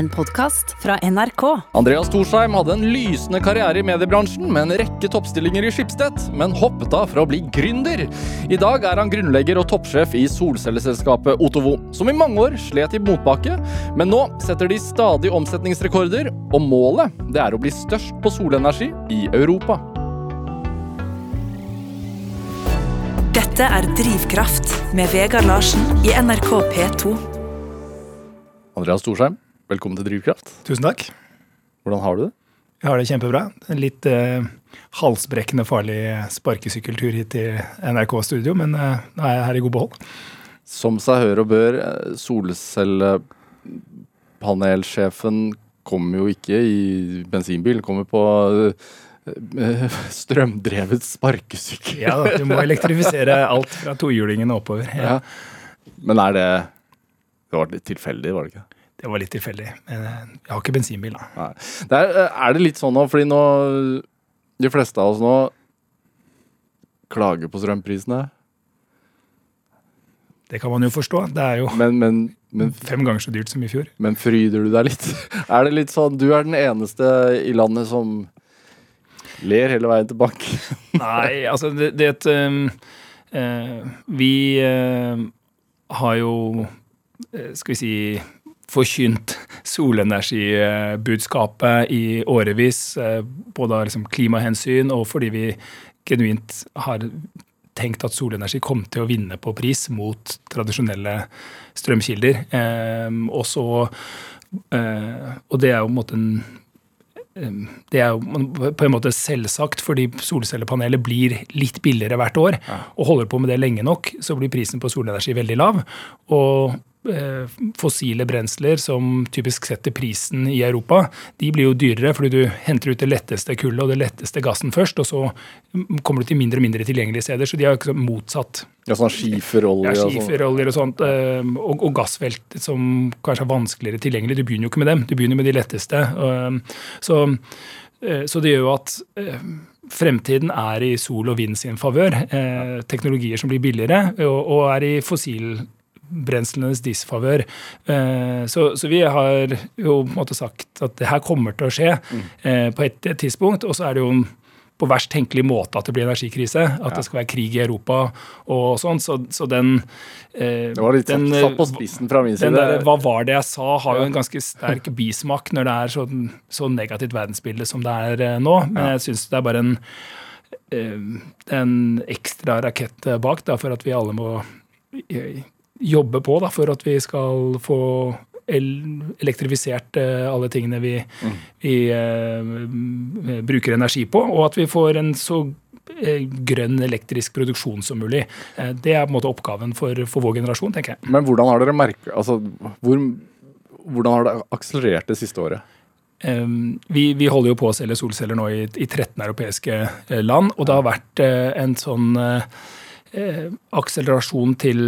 en podkast fra NRK. Andreas Thorsheim hadde en lysende karriere i mediebransjen med en rekke toppstillinger i Schibsted, men hoppet av for å bli gründer. I dag er han grunnlegger og toppsjef i solcelleselskapet Otovo, som i mange år slet i motbakke, men nå setter de stadig omsetningsrekorder, og målet det er å bli størst på solenergi i Europa. Dette er Drivkraft med Vegard Larsen i NRK P2. Andreas Thorsheim, velkommen til Drivkraft. Tusen takk. Hvordan har du det? Jeg har det kjempebra. En litt eh, halsbrekkende farlig sparkesykkeltur hit til NRK-studio, men eh, nå er jeg her i god behold. Som seg hør og bør, eh, solcellepanelsjefen kommer jo ikke i bensinbil, kommer på eh, strømdrevet sparkesykkel. Ja, da, Du må elektrifisere alt fra tohjulingene oppover. Ja, Ja. Men er det Det var litt tilfeldig, var det ikke? Det var litt tilfeldig. Men eh, jeg har ikke bensinbil, da. Nei. Det er, det litt sånn nå, fordi nå De fleste av oss nå klager på strømprisene. Det kan man jo forstå. Det er jo Men, men, men, fem ganger så dyrt som i fjor. men fryder du deg litt? Er det litt sånn Du er den eneste i landet som ler hele veien til bank? Nei, altså det, det et eh, Vi øh, har jo, eh, skal vi si Forkynt solenergibudskapet i årevis, eh, både av liksom klimahensyn og fordi vi genuint har tenkt at solenergi kom til å vinne på pris mot tradisjonelle strømkilder. Eh, og så eh, Og det er jo på en måte en det er jo på en måte selvsagt, fordi solcellepanelet blir litt billigere hvert år. Og holder på med det lenge nok, så blir prisen på solenergi veldig lav. Og fossile brensler, som typisk setter prisen i Europa, de blir jo dyrere fordi du henter ut det letteste kullet og det letteste gassen først, og så kommer du til mindre og mindre tilgjengelige steder. Så de har ikke motsatt Ja, sånn skiferolje ja, sånn. skiferoljer og sånt, eh, og, og gassfelt som kanskje er vanskeligere tilgjengelig. Du begynner jo ikke med dem, du begynner med de letteste. eh, Så, eh, så det gjør jo at eh, fremtiden er i sol og vind sin favør. Eh, Teknologier som blir billigere, og, og er i fossilbrenslenes disfavør. Eh, Så, så vi har jo måte sagt at det her kommer til å skje mm. på et tidspunkt, og så er det jo på verst tenkelig måte at det blir energikrise. At det skal være krig i Europa og sånn. Så, så den eh, Det var litt den, satt, på spissen fra min side. der, Hva var det jeg sa? har jo en ganske sterk bismak når det er så, så negativt verdensbilde som det er eh, nå. Men jeg syns det er bare en, eh, en ekstra rakett bak da, for at vi alle må eh, jobbe på da, for at vi skal få elektrifisert eh, alle tingene vi, vi eh, bruker energi på, og at vi får en så eh, grønn elektrisk produksjon som mulig. Eh, Det er på en måte oppgaven for, for vår generasjon, tenker jeg. Men hvordan har dere merket, Altså, hvor, hvordan har det akselerert det siste året? Vi, vi holder jo på å selge solceller nå i, i 13 europeiske land, og det har vært en sånn akselerasjon til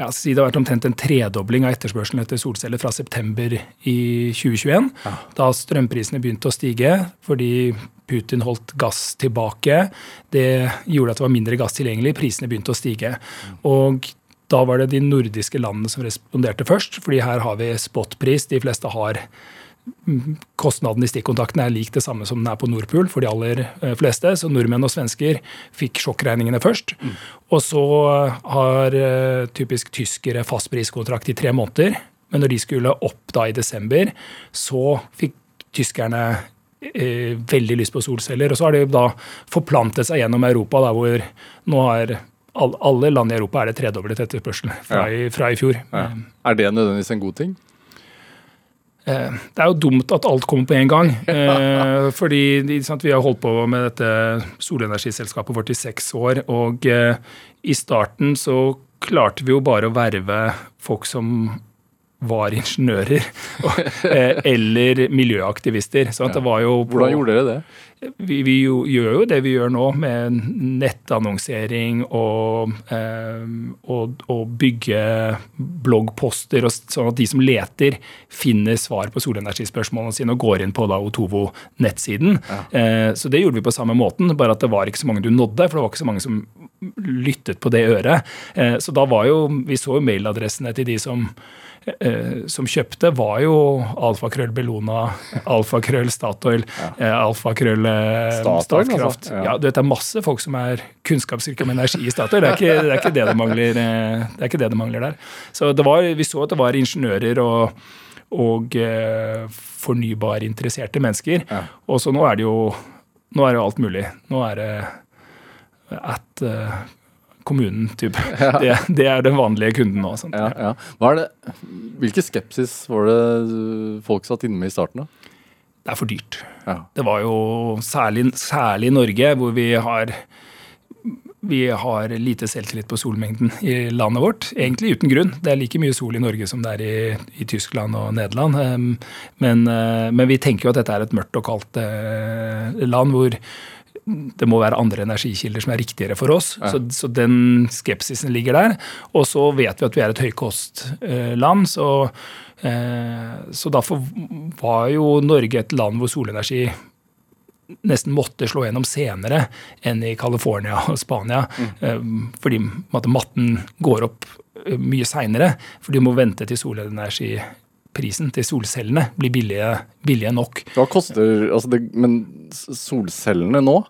ja, si det har vært omtrent en tredobling av etterspørselen etter solceller fra september i 2021. Da strømprisene begynte å stige fordi Putin holdt gass tilbake. Det gjorde at det var mindre gass tilgjengelig. Prisene begynte å stige. Og da var det de nordiske landene som responderte først, fordi her har vi spotpris. De fleste har Kostnaden i stikkontakten er lik det samme som den er på Nordpool for de aller eh, fleste. Så nordmenn og svensker fikk sjokkregningene først. Og så har eh, typisk tyskere fastpriskontrakt i tre måneder. Men når de skulle opp da i desember, så fikk tyskerne eh, veldig lyst på solceller. Og så har de da forplantet seg gjennom Europa, der hvor nå har alle land i Europa er det tredoblet etterspørselen fra, ja. fra i fjor. Ja. Er det nødvendigvis en god ting? Eh, Det er jo dumt at alt kommer på en gang. Eh, fordi sant, vi har holdt på med dette solenergiselskapet vårt i seks år. Og eh, i starten så klarte vi jo bare å verve folk som var ingeniører eh, eller miljøaktivister. Ja. det var jo på- Hvordan gjorde dere det? vi, vi jo, gjør jo det vi gjør nå, med nettannonsering og, eh, og, og bygge bloggposter, og, sånn at de som leter, finner svar på solenergispørsmålene sine og går inn på da Otovo-nettsiden. Eh, så det gjorde vi på samme måten, bare at det var ikke så mange du nådde, for det var ikke så mange som lyttet på det øret. Eh, så da var jo Vi så jo mailadressene til de som som kjøpte, var jo alfakrøll Bellona, alfakrøll Statoil, eh, alfakrøll eh, Statoil, Statkraft. altså, ja. Ja. det er masse folk som er kunnskapsrike om energi i Statoil. Det er ikke det, er ikke det, det, mangler, eh, det er ikke det det mangler der. Så det var, vi så at det var ingeniører og, og eh, fornybarinteresserte mennesker. Ja. Og så nå er det jo nå er det alt mulig. Nå er det at eh, kommunen, type. Det, det er den vanlige kunden nå. Ja, ja. Hvilke skepsis var det folk satt inne med i starten? da? Det er for dyrt. Ja. Det var jo særlig, særlig i Norge, hvor vi har vi har lite selvtillit på solmengden i landet vårt. Egentlig uten grunn. Det er like mye sol i Norge som det er i, i Tyskland og Nederland. Um, Men, uh, men vi tenker jo at dette er et mørkt og kaldt uh, land hvor det må være andre energikilder som er riktigere for oss. Så, så den skepsisen ligger der. Og så vet vi at vi er et høykostland, så, eh, så derfor var jo Norge et land hvor solenergi nesten måtte slå gjennom senere enn i California og Spania. Mm. Fordi på matten går opp eh, mye seinere. For du må vente til solenergiprisen til solcellene blir billige, billige nok. Hva koster altså det, Men solcellene nå,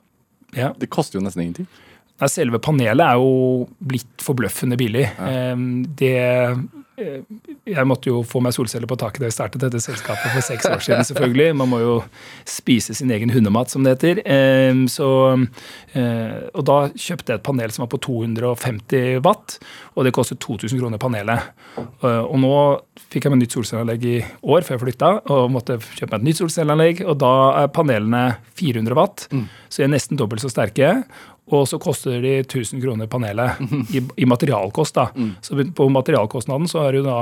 Ja. Det koster jo nesten ingenting. Nei, selve panelet er jo blitt forbløffende billig. Ja. Det eh, Jeg måtte jo få meg solceller på taket da jeg startet dette selskapet for seks år siden, selvfølgelig. Man må jo spise sin egen hundemat, som det heter. Eh, Så, eh, og da kjøpte jeg et panel som var på 250 watt, og det kostet 2000 kroner panelet. Eh, Og nå fikk jeg meg nytt solcelleanlegg i år før jeg flytta, og måtte kjøpe meg et nytt solcelleanlegg, og da er panelene 400 watt, så de er nesten dobbelt så sterke. Og så koster de 1000 kroner panelet i, i materialkost. da. Så på materialkostnaden så er det jo da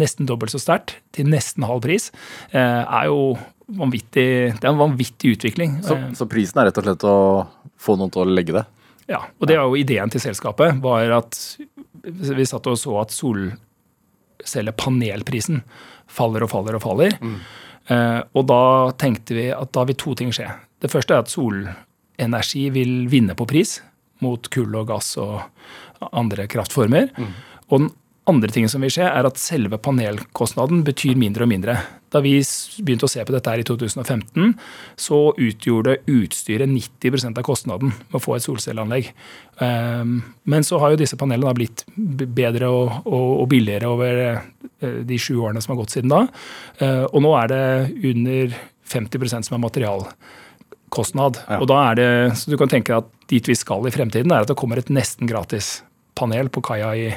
nesten dobbelt så sterkt til nesten halv pris. Eh, er jo vanvittig, Det er en vanvittig utvikling. Så, Eh, så prisen er rett og slett å få noen til å legge det? ja, og det var jo ideen til selskapet, var at vi satt og så at solcellepanelprisen faller og faller og faller. Eh, og da tenkte vi at da vil to ting skje. Det første er at solenergi vil vinne på pris mot kull og gass og andre kraftformer. Og den andre tingen som vil skje, er at selve panelkostnaden betyr mindre og mindre. Da vi begynte å se på dette her i 2015, så utgjorde utstyret 90% av kostnaden med å få et solcelleanlegg. Um, Men så har jo disse panelene blitt bedre og, billigere over eh, de sju årene som har gått siden da. Eh, Og nå er det under 50% som er materialkostnad. Ja. Og da er det, så du kan tenke at dit vi skal i fremtiden, er at det kommer et nesten gratis panel på kaia i,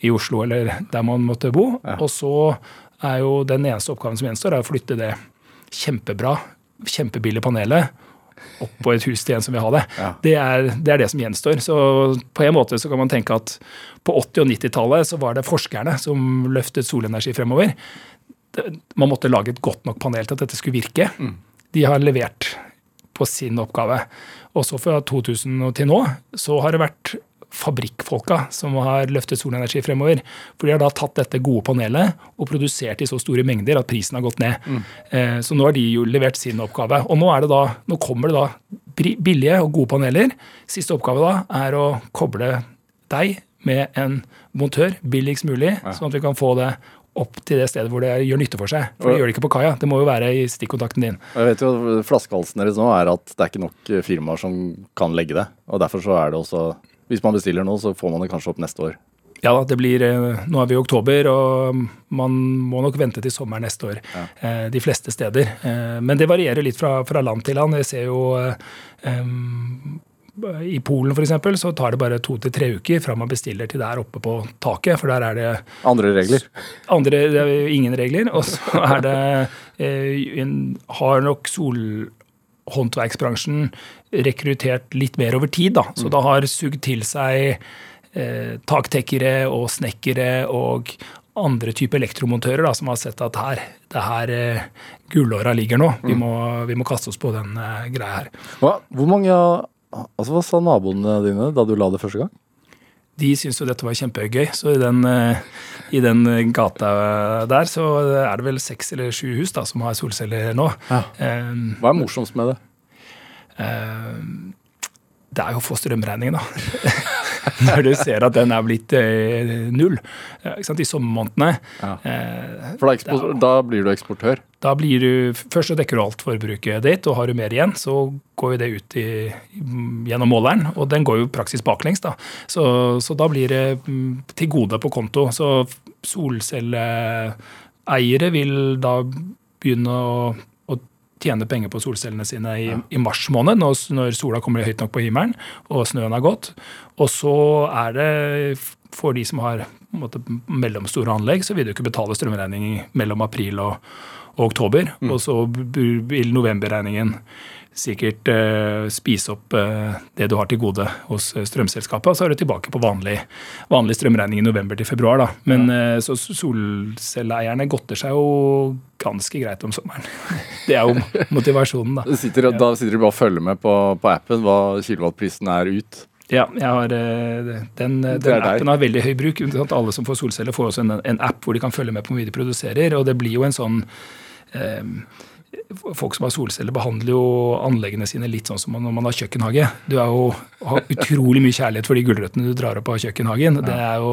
i Oslo eller der man måtte bo. Ja. Og så er jo den eneste oppgaven som gjenstår, er å flytte det kjempebra, kjempebillige panelet opp på et hus til en som vil ha det. Ja. Det, er, det er det som gjenstår. Så på en måte så kan man tenke at på 80- og 90-tallet så var det forskerne som løftet solenergi fremover. Man måtte lage et godt nok panel til at dette skulle virke. De har levert på sin oppgave. Også fra 2000 til nå så har det vært fabrikkfolka som har løftet solenergi fremover. For de har da tatt dette gode panelet og produsert i så store mengder at prisen har gått ned. Mm. Så nå har de jo levert sin oppgave. Og nå, er det da, nå kommer det da billige og gode paneler. Siste oppgave da er å koble deg med en montør billigst mulig, sånn at vi kan få det opp til det stedet hvor det gjør nytte for seg. For det gjør det ikke på kaia. Det må jo være i stikkontakten din. Jeg vet jo Flaskehalsen deres nå er at det er ikke nok eh, firmaer som kan legge det. Og Derfor så er det også Hvis man bestiller nå, så får man det kanskje opp neste år. Ja da, det blir, eh, Nå er vi i oktober, og man må nok vente til sommeren neste år. Ja. De fleste steder. Eh, Men det varierer litt fra, fra land til land. Jeg ser jo eh, em, I Polen for eksempel, så tar det bare to til tre uker fra man bestiller til det er oppe på taket. For der er det Andre regler. andre det er ingen regler. Og så er det eh, en, Har nok solhåndverksbransjen rekruttert litt mer over tid, da. Så det har sugd til seg eh, taktekkere og snekkere og andre typer elektromontører da, som har sett at her, det her eh, gullåra ligger nå. Vi må, vi må kaste oss på den eh, greia her. Hva, hvor mange altså, Hva sa naboene dine da du la det første gang? De syntes jo dette var kjempegøy, så i den, eh, i den gata der så er det vel seks eller sju hus da, som har solceller nå. Ja. Eh, Hva er morsomst med det? Eh, Det er jo å få strømregningen, da. når du ser at den er blitt eh, null eh, i sommermånedene. Ja. Eh, For da, ekspor da blir du eksportør. da blir du, Først så dekker du alt forbruket ditt, og har du mer igjen, så går jo det ut i, gjennom måleren. Og den går jo praksis baklengs, da. Så, så da blir det mm, til gode på konto. Så solcelleeiere vil da begynne å tjene penger på solcellene sine i, i mars måned, når, når sola kommer høyt nok på himmelen og snøen har gått. Og så er det for de som har måte, mellomstore anlegg, så vil du ikke betale strømregning mellom april og, og oktober. Og så vil novemberregningen sikkert eh, spise opp eh, det du har til gode hos eh, strømselskapet, og så er du tilbake på vanlig, vanlig strømregning i november til februar. Da. Men eh, så solcelleeierne godter seg jo ganske greit om sommeren. Det er jo motivasjonen, da. Du sitter, Da sitter du bare og følger med på, på appen hva kilowattprisen er ut. Ja, jeg har, eh, den, den appen har veldig høy bruk. Alle som får solceller, får også en, en app hvor de kan følge med på hvor mye de produserer. Og det blir jo en sånn eh, Folk som har solceller, behandler jo anleggene sine litt sånn som når man har kjøkkenhage. Du er jo, har utrolig mye kjærlighet for de gulrøttene du drar opp av kjøkkenhagen. Det er jo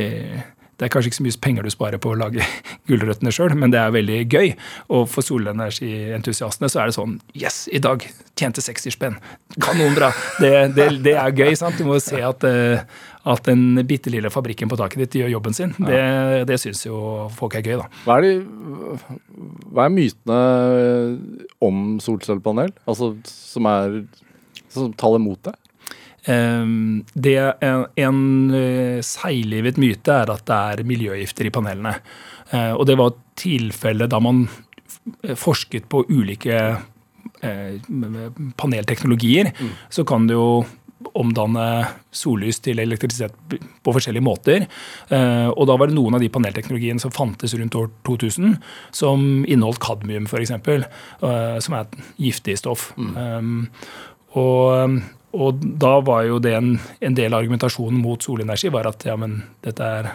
eh, det er kanskje ikke så mye penger du sparer på å lage gulrøttene sjøl, men det er veldig gøy. Og for solenergientusiastene så er det sånn Yes, i dag tjente 60 spenn. Kanonbra. Det, det, det er gøy. sant? Du må se at, eh, at den bitte lille fabrikken på taket ditt gjør jobben sin. Det, det syns jo folk er gøy, da. Hva er, de, hva er mytene om solcellepanel? Altså som er Som taler mot det? Ehm, Det en, en eh, seiglivet myte er at det er miljøgifter i panelene. Eh, Og det var tilfellet da man forsket på ulike panelteknologier. panelteknologier. Så kan du jo omdanne sollys til elektrisitet på forskjellige måter. Eh, Og da var det noen av de panelteknologiene som fantes rundt år 2000, som inneholdt kadmium f.eks., som er et giftig stoff. Um, og, og da var jo det en, en del av argumentasjonen mot solenergi var at ja, men dette er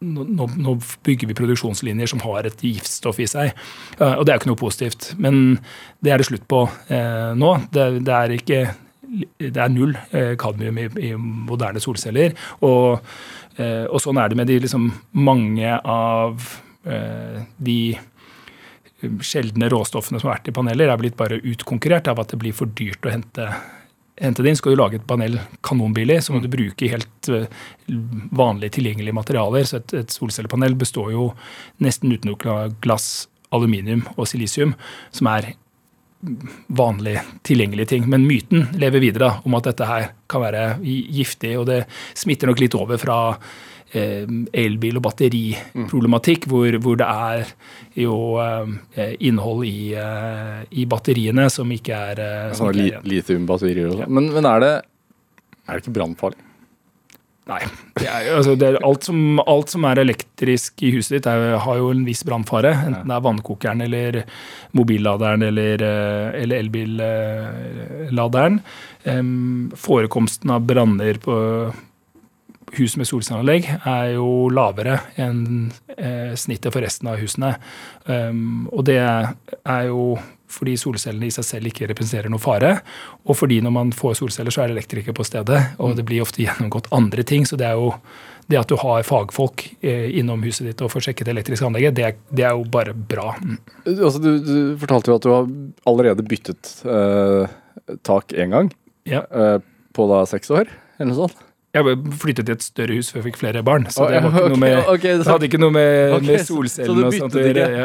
nå, nå bygger vi produksjonslinjer som har et giftstoff i seg. Eh, Og det er jo ikke noe positivt. Men det er det slutt på eh, nå. Det, det er ikke det er null eh, kadmium i, i moderne solceller. Og, eh, og sånn er det med de liksom mange av eh, de sjeldne råstoffene som har vært i paneler, er blitt bare utkonkurrert av at det blir for dyrt å hente, hente det. Skal du lage et panel kanonbillig, så må du bruke helt vanlige, vanlig tilgjengelige materialer. Så et, et solcellepanel består jo nesten utelukkende av glass, aluminium og silisium, som er vanlig tilgjengelige ting. Men myten lever videre om at dette her kan være giftig, og det smitter nok litt over fra eh, elbil- og batteriproblematikk, hvor, hvor det er jo eh, innhold i, eh, i batteriene som ikke er, eh, som li er litiumbatterier og sånn. Men, men er det er det ikke brannfarlig? Nei. Det er, altså, det er alt, som, alt som er elektrisk i huset ditt, er, har jo en viss brannfare. Enten det er vannkokeren eller mobilladeren eller, eh, eller elbilladeren. Em, forekomsten av branner på hus med solcelleanlegg er jo lavere enn eh, snittet for resten av husene. Um, og det er jo fordi solcellene i seg selv ikke representerer noe fare. Og fordi når man får solceller, så er det elektriker på stedet, og det blir ofte gjennomgått andre ting. Så det er jo det at du har fagfolk eh, innom huset ditt og får sjekket det elektriske anlegget, det, det er jo bare bra. Mm. Altså, du, du fortalte jo at du har allerede byttet eh, tak én gang. Ja. eh, på da seks år, eller noe sånt. Jeg flyttet til et større hus før jeg fikk flere barn, så det, var ikke noe med, okay, okay, så- hadde ikke noe med, okay, med solcellene og sånt å gjøre. Ja.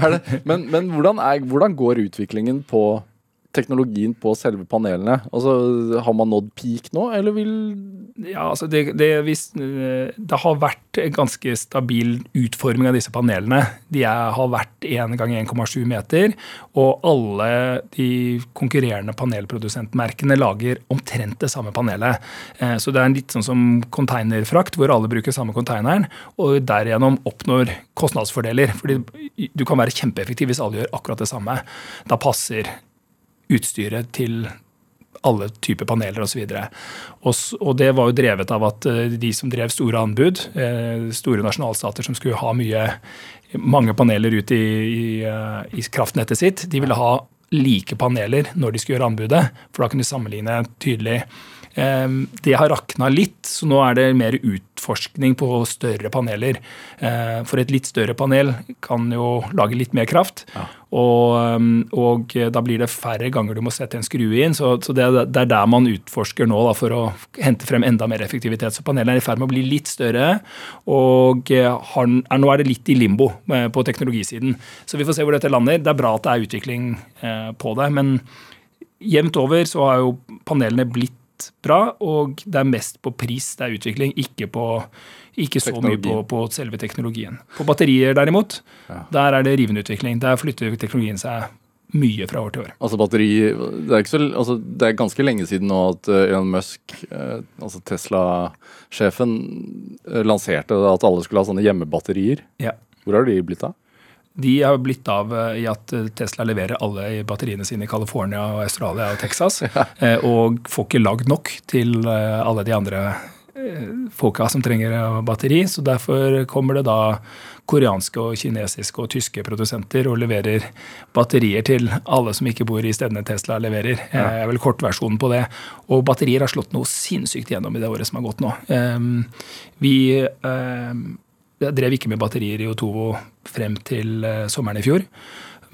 Ja, men men hvordan, er, hvordan går utviklingen på teknologien på selve panelene? Altså, Har man nådd peak nå, eller vil Ja, altså det, det, hvis, eh, det har vært en ganske stabil utforming av disse panelene. De er, har vært 1 ganger 1,7 meter, og alle de konkurrerende panelprodusentmerkene lager omtrent det samme panelet. Eh, Så det er litt sånn som containerfrakt, hvor alle bruker samme containeren, og derigjennom oppnår kostnadsfordeler. Fordi du kan være kjempeeffektiv hvis alle gjør akkurat det samme. Da passer utstyret til alle typer paneler osv. Og, s- og det var jo drevet av at eh, de som drev store anbud, eh, store nasjonalstater som skulle ha mye, mange paneler ut i, i, eh, i kraftnettet sitt, de ville ha like paneler når de skulle gjøre anbudet. For da kunne de sammenligne tydelig det har rakna litt, så nå er det mer utforskning på større paneler. Eh, for et litt større panel kan jo lage litt mer kraft. Ja. Og, og, da blir det færre ganger du må sette en skrue inn. Så, så det, det, er der man utforsker nå da, for å hente frem enda mer effektivitet. Så panelet er i ferd med å bli litt større, og har, er, nå er det litt i limbo på teknologisiden. Så vi får se hvor dette lander. Det er bra at det er utvikling på det. men jevnt over så har jo panelene blitt bra, og det er mest på pris det er utvikling, ikke, på, ikke så mye på, på, selve teknologien. På batterier derimot, ja. der er det rivende utvikling. Der flytter teknologien seg mye fra år til år. Altså batteri, Det er, så, altså, det er ganske lenge siden nå at eh, Elon Musk, eh, altså Tesla-sjefen, eh, lanserte at alle skulle ha sånne hjemmebatterier. Ja. Hvor har de blitt av? De har blitt av eh, i at eh, Tesla leverer alle batteriene sine i California, og Australia og Texas. Eh, og får ikke lagd nok til alle de andre folka som trenger batteri. Så derfor kommer det da koreanske, og kinesiske og tyske produsenter og leverer batterier til alle som ikke bor i stedene Tesla leverer. Ja. er vel kortversjonen på det. Og batterier har slått noe sinnssykt gjennom i det året som har gått nå. Vi jeg drev ikke med batterier i Otovo frem til eh, sommeren i fjor.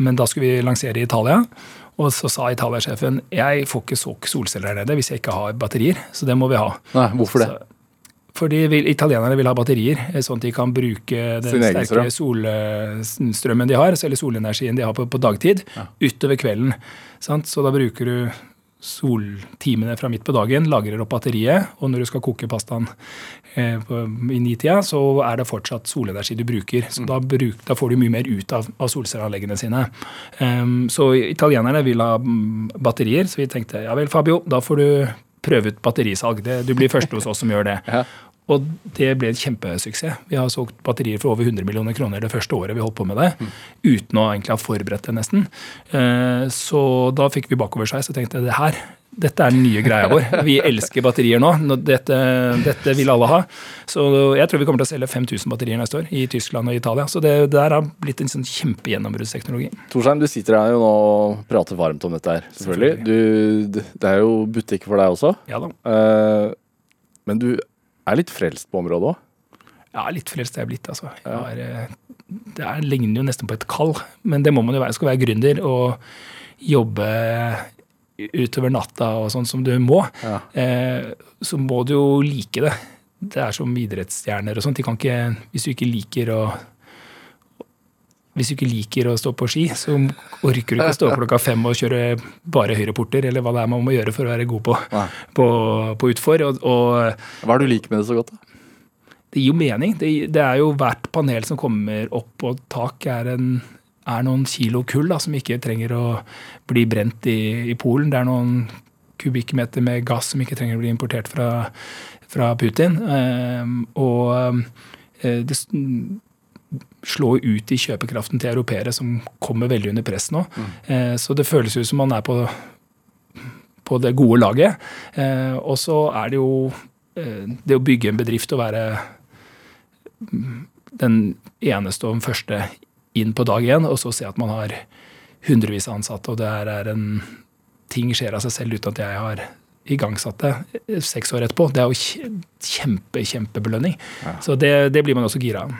Men da skulle vi lansere i Italia. Og så sa Italia-sjefen jeg får ikke solgt solceller her nede hvis jeg ikke har batterier. Så det må vi ha. Nei, Hvorfor det? Så, fordi vil, italienerne vil ha batterier, eh, sånn at de kan bruke den sterke solstrømmen de har, eller solenergien de har på, på dagtid, ja. utover kvelden. Sant? Så da bruker du soltimene fra midt på dagen, lagrer opp batteriet, og når du skal koke pastaen eh, på, i nitida, så er det fortsatt solenergi du bruker. Så mm. da, bruk, da, får du mye mer ut av, av solcelleanleggene sine. Um, så italienerne vil ha mm, batterier, så vi tenkte ja vel, Fabio, da får du prøve ut batterisalg. Det, du blir første hos oss som gjør det. Ja. Og det ble en kjempesuksess. Vi har solgt batterier for over 100 millioner kroner det første året vi holdt på med det. Mm. Uten å egentlig ha forberedt det, nesten. Eh, så da fikk vi bakoversveis og tenkte det her, dette er den nye greia vår. Vi elsker batterier nå. Dette, dette, vil alle ha. Så jeg tror vi kommer til å selge 5000 batterier neste år i Tyskland og Italia. Så det der har blitt en sånn kjempegjennombruddsteknologi. Torsheim, du sitter her jo nå og prater varmt om dette her, selvfølgelig. Du, det er jo butikk for deg også. Ja da. Eh, men du er litt frelst på området òg? Ja, litt frelst er jeg blitt, altså. Jeg har, eh, det er, ligner jo nesten på et kall, men det må man jo være. Skal være gründer og jobbe utover natta og sånn som du må, ja. eh, så må du jo like det. Det er som idrettsstjerner og sånt. De kan ikke, hvis du ikke liker å hvis du ikke liker å stå på ski, så orker du ikke å stå klokka fem og kjøre bare høyreporter, eller hva det er man må gjøre for å være god på, på, på utfor. Og, og, hva er det du liker med det så godt? da? Det gir jo mening. Det, det, er jo hvert panel som kommer opp på tak, er, en, er noen kilo kull da, som ikke trenger å bli brent i, i Polen. Det er noen kubikkmeter med gass som ikke trenger å bli importert fra, fra Putin. Um, og uh, det slå ut i kjøpekraften til europeere, som kommer veldig under press nå. Mm. Eh, så det føles ut som man er på, på det gode laget. Eh, og så er det jo eh, det å bygge en bedrift og være den eneste og den første inn på dag én, og så se at man har hundrevis av ansatte, og det er en ting skjer av seg selv uten at jeg har igangsatt det seks år etterpå. Det er jo kjempe, kjempebelønning. Ja. Så det, det blir man også gira av.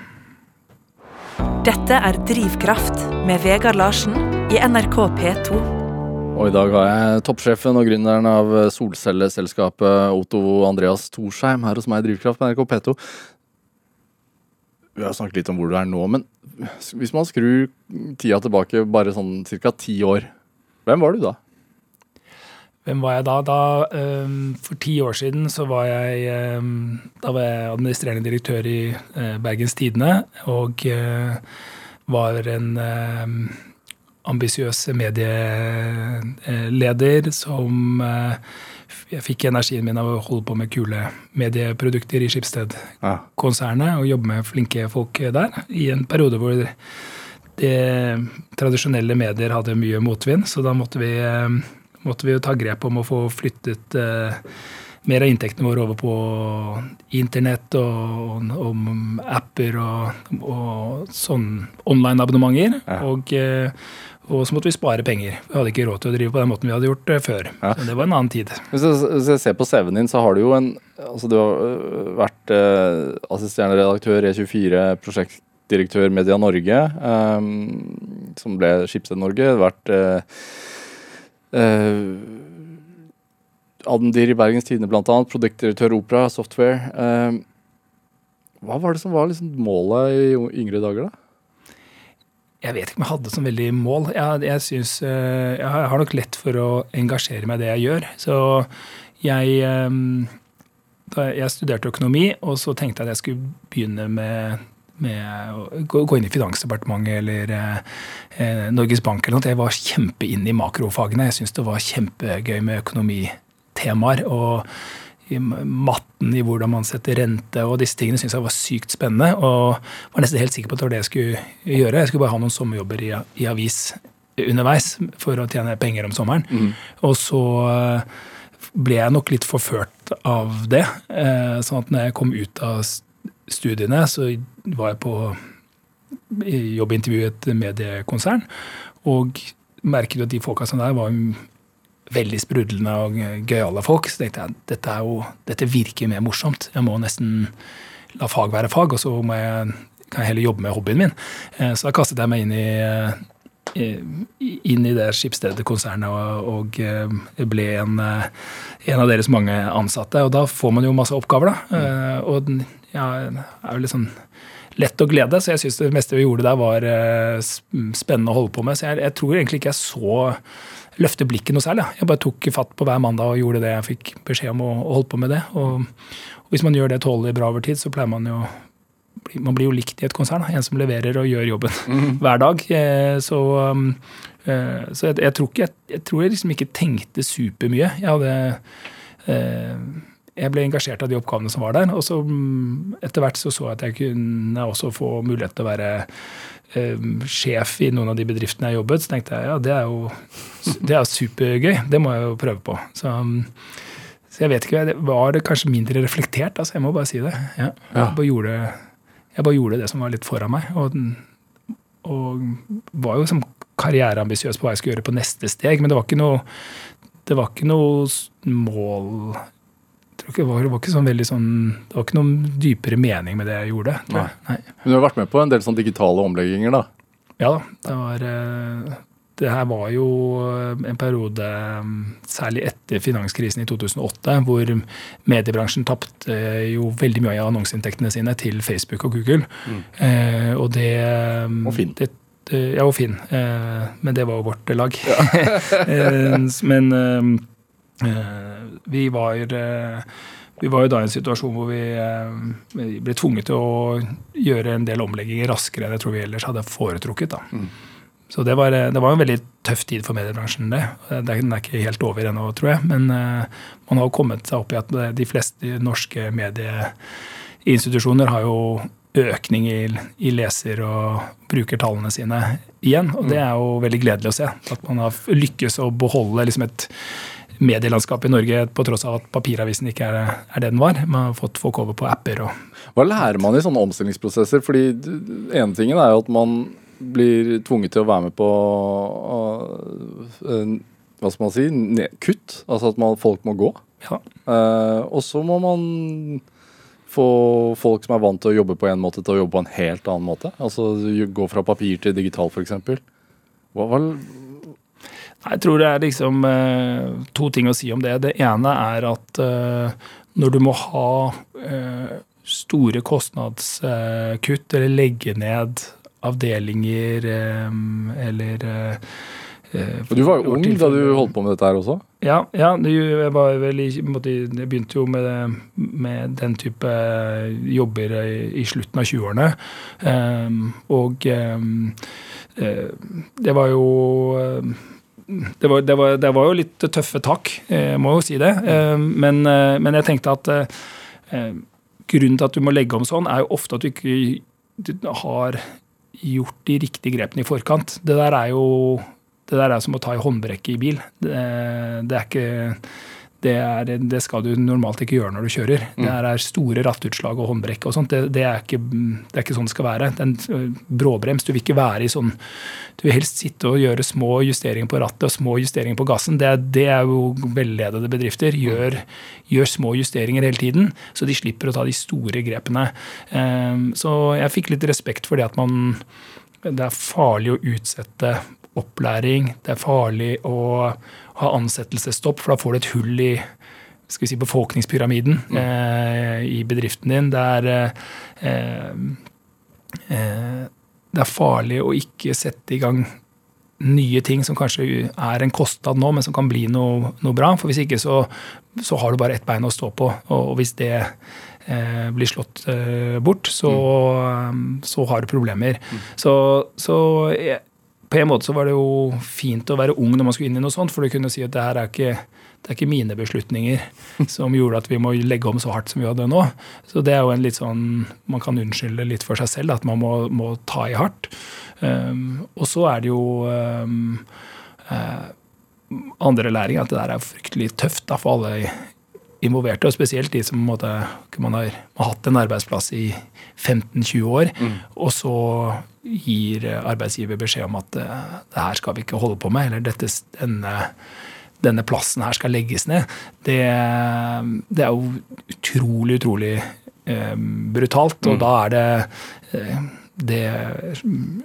Dette er Drivkraft med Vegard Larsen i NRK P2. Og i dag har jeg toppsjefen og gründeren av solcelleselskapet Otto Andreas Torsheim her hos meg i Drivkraft med NRK P2. Vi har snakket litt om hvor du er nå, men hvis man skrur tida tilbake bare sånn ca. ti år, hvem var du da? Hvem var jeg da? da um, for ti år siden så var jeg, da var jeg administrerende direktør i uh, Bergens Tidende. Og uh, var en uh, ambisiøs medieleder som jeg fikk energien min av å holde på med kule medieprodukter i Skipsted-konsernet og jobbe med flinke folk der. I en periode hvor de tradisjonelle medier hadde mye motvind, så da måtte vi måtte vi jo ta grep om å få flyttet eh, mer av inntektene våre over på internett og, og apper og, og sånn online-abonnementer. Ja. Og, eh, Og så måtte vi spare penger. Vi hadde ikke råd til å drive på den måten vi hadde gjort det før. Ja. Så det var en annen tid. Hvis jeg, hvis jeg ser på CV-en din, så har du jo en Altså, du har øh, vært eh, assisterende redaktør E24, prosjektdirektør Media Norge, ehm, som ble Skipsted Norge. Vært eh, eh, Adendir i Bergens Tidende, annet. Produktdirektør Opera Software. Ehm, hva var det som var liksom målet i yngre dager, da? Jeg vet ikke om jeg hadde som veldig mål. Jeg, jeg, synes, eh, jeg har nok lett for å engasjere meg i det jeg gjør. Så jeg, eh, jeg studerte økonomi, og så tenkte jeg at jeg skulle begynne med, med å gå, inn i Finansdepartementet eller eh, eh, Norges Bank eller noe. Jeg var kjempe inn i makrofagene. Jeg syntes det var kjempegøy med økonomitemaer. og i matten i hvordan man setter rente og disse tingene syntes jeg var sykt spennende. Og var nesten helt sikker på at det var det jeg skulle gjøre. Jeg skulle bare ha noen sommerjobber i, i avis underveis for å tjene penger om sommeren. Mm. Og så eh, ble jeg nok litt forført av det. Eh, Sånn at når jeg kom ut av studiene, så var jeg på jobbintervju i et mediekonsern. Og merket at de folka som der var veldig sprudlende og gøyale folk. Så tenkte jeg dette, er jo, dette virker mer morsomt. Jeg må nesten la fag være fag, og så jeg, kan jeg heller jobbe med hobbyen min. Eh, Så da kastet jeg meg inn i, i- inn i det Skipsstedet-konsernet og, og eh, ble en, eh, en av deres mange ansatte. Og da får man jo masse oppgaver, da. Eh, Og det er jo litt sånn lett å glede, så jeg syns det meste vi gjorde der var eh, spennende å holde på med. Så jeg, jeg tror egentlig ikke jeg så løfte blikket noe særlig. Jeg bare tok fatt på hver mandag og gjorde det jeg fikk beskjed om, og, og holdt på med det. Og, og hvis man gjør det tålelig bra over tid, så pleier man jo man blir jo likt i et konsern. En som leverer og gjør jobben hver dag. Eh, Så, um, eh, så jeg, jeg tror ikke jeg, jeg tror jeg liksom ikke tenkte supermye. Jeg hadde jeg ble engasjert av de oppgavene som var der. Og så mm, etter hvert så så jeg at jeg kunne også få mulighet til å være eh, sjef i noen av de bedriftene jeg jobbet. Så tenkte jeg ja, det er jo det er supergøy. Det må jeg jo prøve på. Så, mm, så jeg vet ikke, det var det kanskje mindre reflektert, altså. Jeg må bare si det. Ja. Jeg, bare gjorde, jeg bare gjorde det som var litt foran meg. Og, og var jo som karriereambisiøs på hva jeg skulle gjøre på neste steg, men det var ikke noe, det var ikke noe mål tror ikke, det, var, det var ikke sånn veldig sånn Det var ikke noen dypere mening med det jeg gjorde. jeg. Nei. Men du har vært med på en del sånn digitale omlegginger, da. Ja da. Det var eh, Det her var jo eh, en periode, eh, særlig etter finanskrisen i 2008, hvor mediebransjen tapte jo veldig mye av annonseinntektene sine til Facebook og Google. Eh, og det Og Finn. Det, ja, og Finn. Eh, men det var jo vårt lag. Ja. men vi var eh, vi var jo da i en situasjon hvor vi, eh, vi ble tvunget til å gjøre en del omlegginger raskere enn jeg tror vi ellers hadde foretrukket. da. Så det var, det var en veldig tøff tid for mediebransjen, det. Det Den er ikke helt over ennå, tror jeg. Men eh, man har kommet seg opp i at de fleste norske medieinstitusjoner har jo økning i, i leser- og brukertallene sine igjen. Og det er jo veldig gledelig å se. At man har lykkes å beholde liksom et medielandskap i Norge på tross av at papiravisen ikke er, er det den var. Man har fått folk over på apper og Hva lærer man i sånne omstillingsprosesser? Fordi ene tingen er jo at man blir tvunget til å være med på øh, hva skal man si, kutt. Altså at man, folk må gå. ja. Eh, og så må man få folk som er vant til å jobbe på en måte, til å jobbe på en helt annen måte. Altså gå fra papir til digital, f.eks. Hva, hva, Jeg tror det er liksom eh, to ting å si om det. Det ene er at eh, når du må ha eh, store kostnadskutt eller legge ned avdelinger eller du var jo ung da du holdt på med dette her også. Ja, ja det, jeg, var vel jeg begynte jo med, med den type jobber i, slutten av 20-årene. Ehm, og ehm, eh, det var jo eh, det var, det, var, det var jo litt tøffe tak, eh, jeg må jo si det. Ehm, men, eh, men jeg tenkte at eh, eh, grunnen til at du må legge om sånn, er jo ofte at du ikke har gjort de riktige grepene i forkant. Det der er jo det der er som å ta i håndbrekket i bil. Det, det, er ikke, det, er, det, skal du normalt ikke gjøre når du kjører. Mm. Det er store rattutslag og håndbrekk og sånt. Det, det, er ikke, det, er ikke, sånn det skal være. Den bråbrems, du vil ikke være i sånn Du vil helst sitte og gjøre små justeringer på rattet og små justeringer på gassen. Det, det er jo velledede bedrifter. Gjør, gjør, små justeringer hele tiden, så de slipper å ta de store grepene. Ehm, så jeg fikk litt respekt for det at man Det er farlig å utsette opplæring. Det er farlig å ha ansettelsesstopp, for da får du et hull i skal vi si, befolkningspyramiden mm. eh, i bedriften din. Det er, eh, eh, det er farlig å ikke sette i gang nye ting som kanskje er en kostnad nå, men som kan bli noe, noe bra. For hvis ikke så, så, har du bare ett bein å stå på. Og, hvis det eh, blir slått eh, bort, så, mm. så, har du problemer. Mm. Så, så jeg, på en måte så var det jo fint å være ung når man skulle inn i noe sånt, for du kunne si at det her er ikke, det er ikke mine beslutninger som gjorde at vi må legge om så hardt som vi hadde nå. Så det er jo en litt sånn Man kan unnskylde litt for seg selv at man må, må ta i hardt. Um, og så er det jo um, uh, andre læring at det der er fryktelig tøft da, for alle involverte, og spesielt de som måte, man har, har hatt en arbeidsplass i 15-20 år, mm. og så gir arbeidsgiver beskjed om at uh, det her skal vi ikke holde på med, eller dette, denne, denne plassen her skal legges ned. Det, det er jo utrolig, utrolig eh, brutalt, og mm. da er det uh, det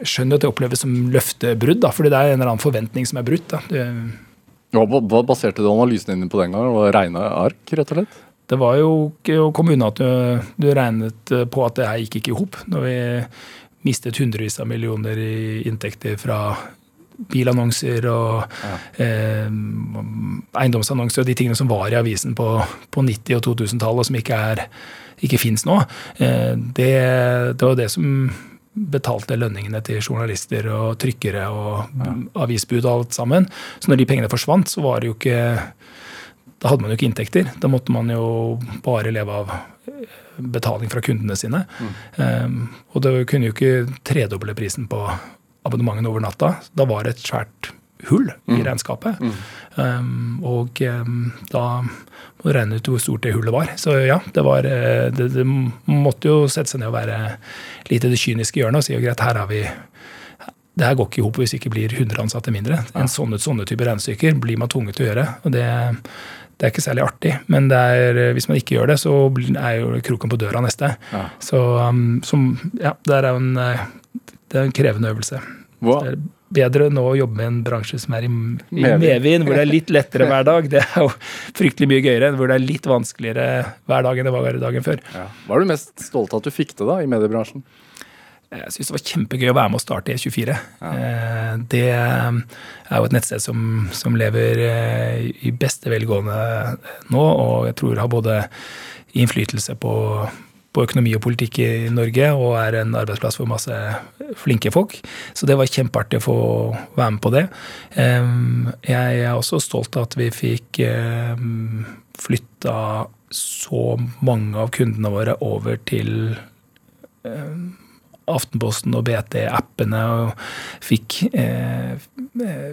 skjønner at det oppleves som løftebrudd, da, fordi det er en eller annen forventning som er brutt. Det, hva, baserte du analysen din på den gangen? Var Regna ark, rett og slett? Det var jo ikke å komme unna at du, du, regnet på at det her gikk ikke i hop. Når vi mistet hundrevis av millioner i inntekter fra bilannonser og ja. eh, eiendomsannonser og de tingene som var i avisen på, på 90- og 2000-tallet, og som ikke, er, ikke fins nå. Eh, det, det var det som betalte lønningene til journalister og trykkere og ja. avisbud og alt sammen. Så når de pengene forsvant, så var det jo ikke Da hadde man jo ikke inntekter. Da måtte man jo bare leve av eh, betaling fra kundene sine. Mm. Um, og det kunne jo ikke tredoble prisen på abonnementene over natta. Da var det et svært hull i mm. regnskapet. Mm. Um, og um, da må du regne ut hvor stort det hullet var. Så ja, det, var, det, det måtte jo sette seg ned og være litt i det kyniske hjørnet og si jo greit, her har vi det her går ikke i hop hvis det ikke blir 100 ansatte mindre. En sånne, sånne type regnestykker blir man tvunget til å gjøre. og det, det er ikke særlig artig, men er, hvis man ikke gjør det, så er jo kroken på døra neste. Ja. Så um, som, ja, det er en, eh, det er en krevende øvelse. Hva, bedre nå å jobbe med en bransje som er i, i medvind, hvor det er litt lettere hver dag. Det er jo fryktelig mye gøyere enn hvor det er litt vanskeligere hver dag enn det var dagen før. Ja. Hva er du mest stolt av at du fikk til da, i mediebransjen? Jeg syns det var kjempegøy å være med å starte E24. Ja. Eh, det er jo et nettsted som, som lever eh, i beste velgående nå, og jeg tror har både innflytelse på på økonomi og politikk i Norge, og er en arbeidsplass for masse flinke folk. Så det var kjempeartig å få være med på det. Jeg er også stolt av at vi fikk flytta så mange av kundene våre over til Aftenposten og BT-appene og fikk, eh,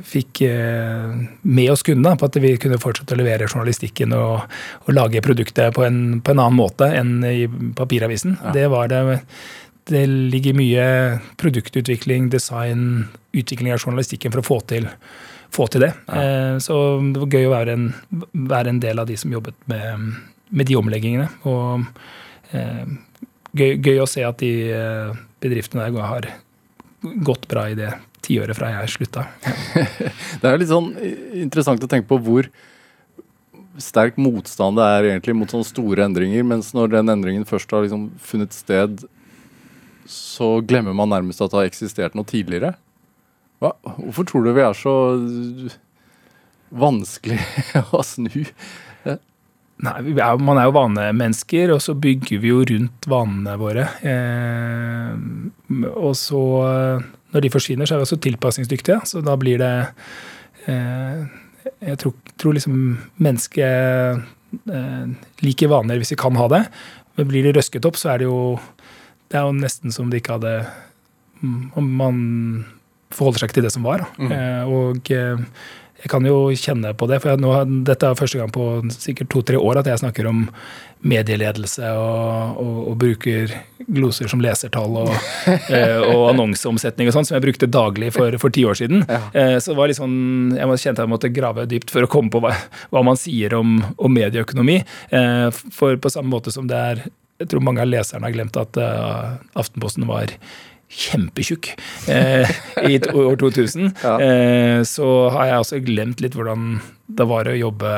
fikk eh, med oss kundene på at vi kunne fortsette å levere journalistikken og, og lage produktet på en, på en, annen måte enn i papiravisen. Ja. Det var det det ligger mye produktutvikling, design, utvikling av journalistikken for å få til, få til det. Ja. Eh, så det var gøy å være en, være en, del av de som jobbet med, med de omleggingene. Og eh, gøy, gøy, å se at de eh, bedriftene der har gått bra i det tiåret fra jeg slutta. Det er litt sånn interessant å tenke på hvor sterk motstand det er egentlig mot sånne store endringer, mens når den endringen først har liksom funnet sted, så glemmer man nærmest at det har eksistert noe tidligere. Hva? Hvorfor tror du vi er så vanskelig å snu? Nei, er, Man er jo vanemennesker, og så bygger vi jo rundt vanene våre. Eh, og så, når de forsvinner, så er vi også tilpasningsdyktige. Så da blir det eh, Jeg tror, tror liksom mennesket eh, liker vaner hvis vi kan ha det. Men blir de røsket opp, så er det jo Det er jo nesten som de ikke hadde Om man forholder seg ikke til det som var. Mm. Eh, og eh, jeg kan jo kjenne på det. For jeg, nå, dette er første gang på sikkert to-tre år at jeg snakker om medieledelse og, og, og bruker gloser som lesertall og, eh, og annonseomsetning og sånn, som jeg brukte daglig for, for ti år siden. Ja. Eh, så det var litt sånn, jeg kjente jeg måtte grave dypt for å komme på hva, hva man sier om, om medieøkonomi. Eh, for på samme måte som det er Jeg tror mange av leserne har glemt at Aftenposten var kjempetjukk eh, i år 2000. Ja. Eh, så har jeg også glemt litt hvordan det var å jobbe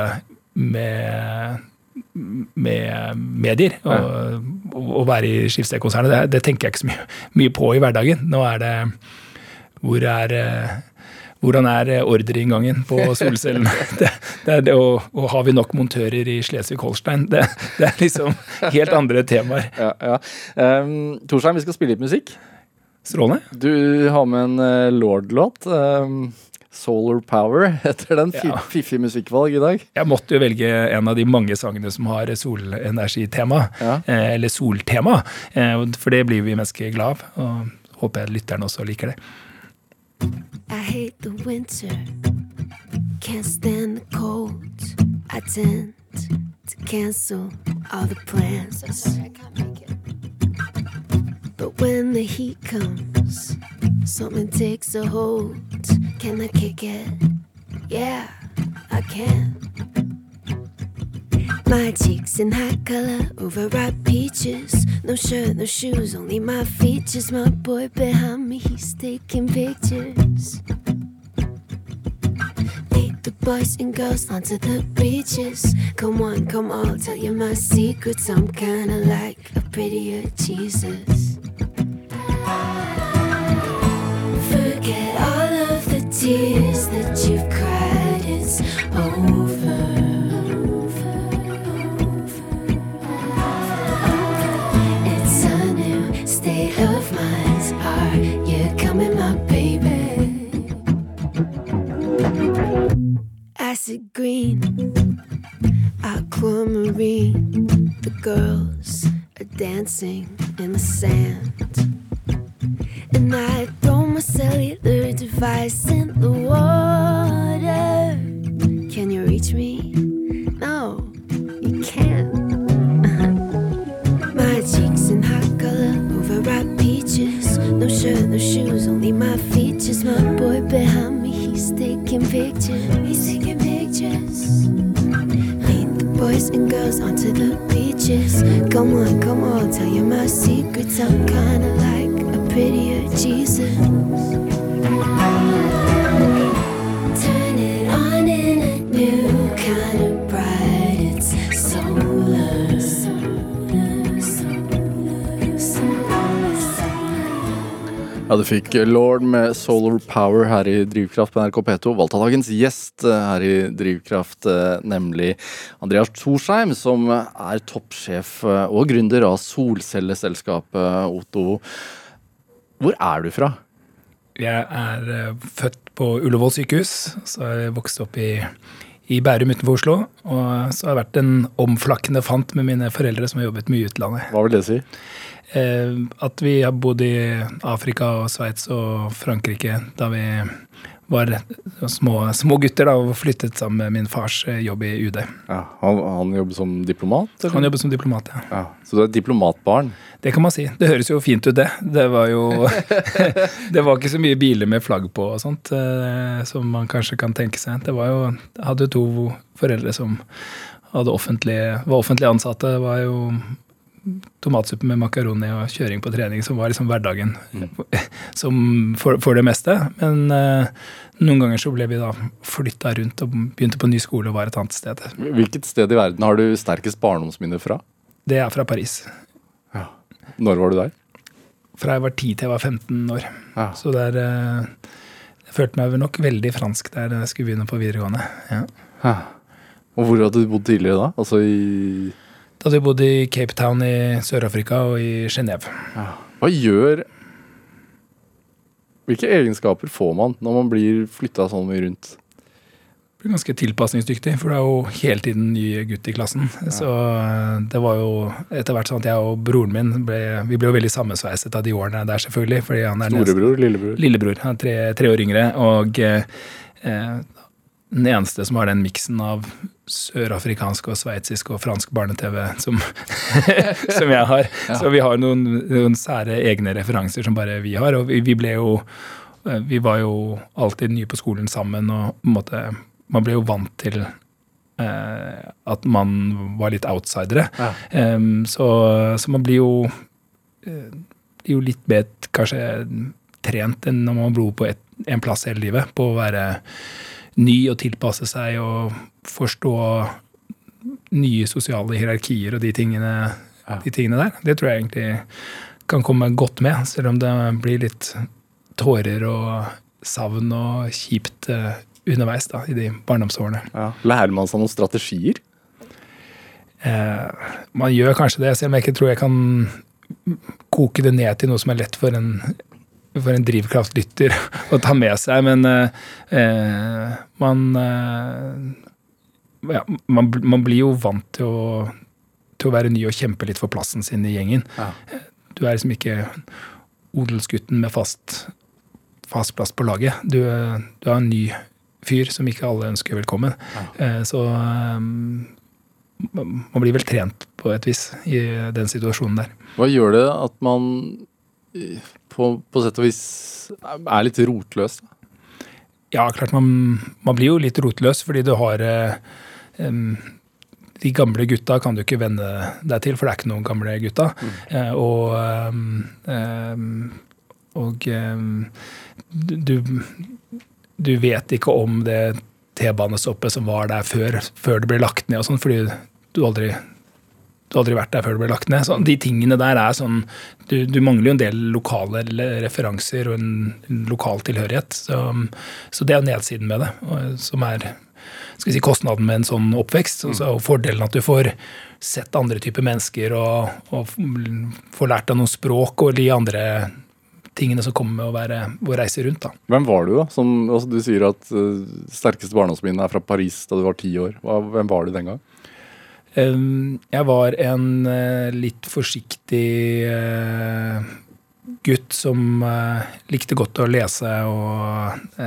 med med medier og, og være i Skifsted-konsernet. Det, det, tenker jeg ikke så mye, mye, på i hverdagen. Nå er det Hvor er eh, hvordan er ordreinngangen på solcellene? Det, det det, og, og, har vi nok montører i Slesvig-Holstein? Det, det, er liksom helt andre temaer. Ja, ja. Um, Torsheim, vi skal spille litt musikk. Strålende. Du har med en uh, Lord-låt. Um, Solar Power heter den. Ja. Fiffig musikkvalg i dag. Jeg måtte jo velge en av de mange sangene som har solenergitema. Ja. Eh, eller soltema. Eh, for det blir vi mennesker glad av. Og håper jeg lytterne også liker det. I hate the winter, can't stand the cold. I tend to cancel all the plans. But when the heat comes, something takes a hold. Can I kick it? Yeah, I can. My cheeks in hot color, overripe peaches. No shirt, no shoes, only my features. My boy behind me, he's taking pictures. Lead the boys and girls onto the beaches. Come on, come I'll tell you my secrets. I'm kinda like a prettier Jesus. Forget all of the tears that you've cried, it's over. It's a new state of mind. Are you coming, my baby? Acid green, aquamarine. The girls are dancing in the sand. And I throw my cellular device in the water. Can you reach me? No, you can't. my cheeks in hot color, overripe peaches. No shirt, no shoes, only my features. My boy behind me, he's taking pictures. He's taking pictures. Lead the boys and girls onto the beaches. Come on, come on, tell you my secrets. I'm kinda fikk Lord med Solar Power her i Drivkraft på NRK P2. Valgt av dagens gjest eh, her i Drivkraft, eh, nemlig Andreas Thorsheim, som er toppsjef eh, og gründer av solcelleselskapet Otto. Hvor er du fra? Jeg er født på Ullevål sykehus. Så har jeg vokst opp i, i Bærum utenfor Oslo. Og så har jeg vært en omflakkende fant med mine foreldre som har jobbet mye i utlandet. Hva vil det si? Eh, at vi har bodd i Afrika og Sveits og Frankrike da vi var små, små gutter da, og flyttet sammen med min fars eh, jobb i UD. Ja, han, han jobber som diplomat? eller? Han jobbet som diplomat, ja. Ja, så du er diplomatbarn? Det kan man si. Det høres jo fint ut, det. Det var jo Det var ikke så mye biler med flagg på og sånt, eh, som man kanskje kan tenke seg. Det var jo Jeg hadde jo to foreldre som offentlig, var offentlig ansatte. Det var jo tomatsuppe med makaroni og kjøring på trening som var liksom hverdagen som for, for det meste. Men uh, noen ganger så ble vi da flytta rundt og begynte på ny skole og var et annet sted. Hvilket sted i verden har du sterkest barndomsminne fra? Det er fra Paris. Når var du der? Fra jeg var 10 til jeg var 15 år. Ja. Så der uh, Jeg følte meg nok veldig fransk der jeg skulle begynne på videregående. Ja. Ja. Og hvor hadde du bodd tidligere da? Altså i Da hadde vi bodd i Cape Town i Sør-Afrika og i Genéve. Hva gjør Hvilke egenskaper får man når man blir flytta sånn mye rundt? Blir ganske tilpasningsdyktig, for det er jo hele tiden ny gutt i klassen. Så eh, det var jo etter hvert sånn at jeg og broren min ble, vi ble jo veldig sammensveiset av de årene der, selvfølgelig. fordi han er Storebror? Storebror, lillebror? Lillebror. Han er tre, tre år yngre. Og eh, den eneste som har den miksen av sørafrikansk og sveitsisk og fransk barne-TV som, som jeg har. Så vi har noen, noen sære egne referanser som bare vi har. Og vi, vi ble jo Vi var jo alltid nye på skolen sammen, og måte, man ble jo vant til eh, at man var litt outsidere. Ja. Um, så, så man blir jo eh, blir jo litt mer kanskje trent enn når man bor på et, en plass hele livet. På å være ny og tilpasse seg og forstå nye sosiale hierarkier og de tingene, Ja. de tingene der. Det tror jeg egentlig kan komme godt med, selv om det blir litt tårer og savn og kjipt eh, underveis da, i de barndomsårene. Ja. Lærer man seg noen strategier? Eh, man gjør kanskje det, selv om jeg ikke tror jeg kan koke det ned til noe som er lett for en, for en drivkraftlytter å ta med seg. Men eh, eh, man, eh, ja, man Man blir jo vant til å, til å være ny og kjempe litt for plassen sin i gjengen. Ja. Du er liksom ikke odelsgutten med fast, fast plass på laget. Du, du er en ny fyr som ikke alle ønsker velkommen. Eh, Så eh, man blir vel trent på et vis i den situasjonen der. Hva gjør det at man eh, på, på sett og vis er litt rotløs? da? Ja, klart man, man blir jo litt rotløs fordi du har eh, De gamle gutta kan du ikke venne deg til, for det er ikke noen gamle gutta. Eh, og em, og du, du vet ikke om det T-banestoppet som var der før, før det ble lagt ned og sånn, fordi du aldri du har aldri vært der før det ble lagt ned. Så de tingene der er sånn Du, du mangler jo en del lokale referanser og en, lokal tilhørighet. Så, så det er jo nedsiden med det, som er skal vi si, kostnaden med en sånn oppvekst. Og så og fordelen at du får sett andre typer mennesker og, og får lært deg noen språk og de andre tingene som kommer med å, være, å reise rundt. da. Hvem var du, da? Som, altså, du sier at uh, sterkeste barndomsminne er fra Paris da du var ti år. Hva, hvem var du den gang? Jeg var en eh, litt forsiktig eh, gutt som eh, likte godt å lese og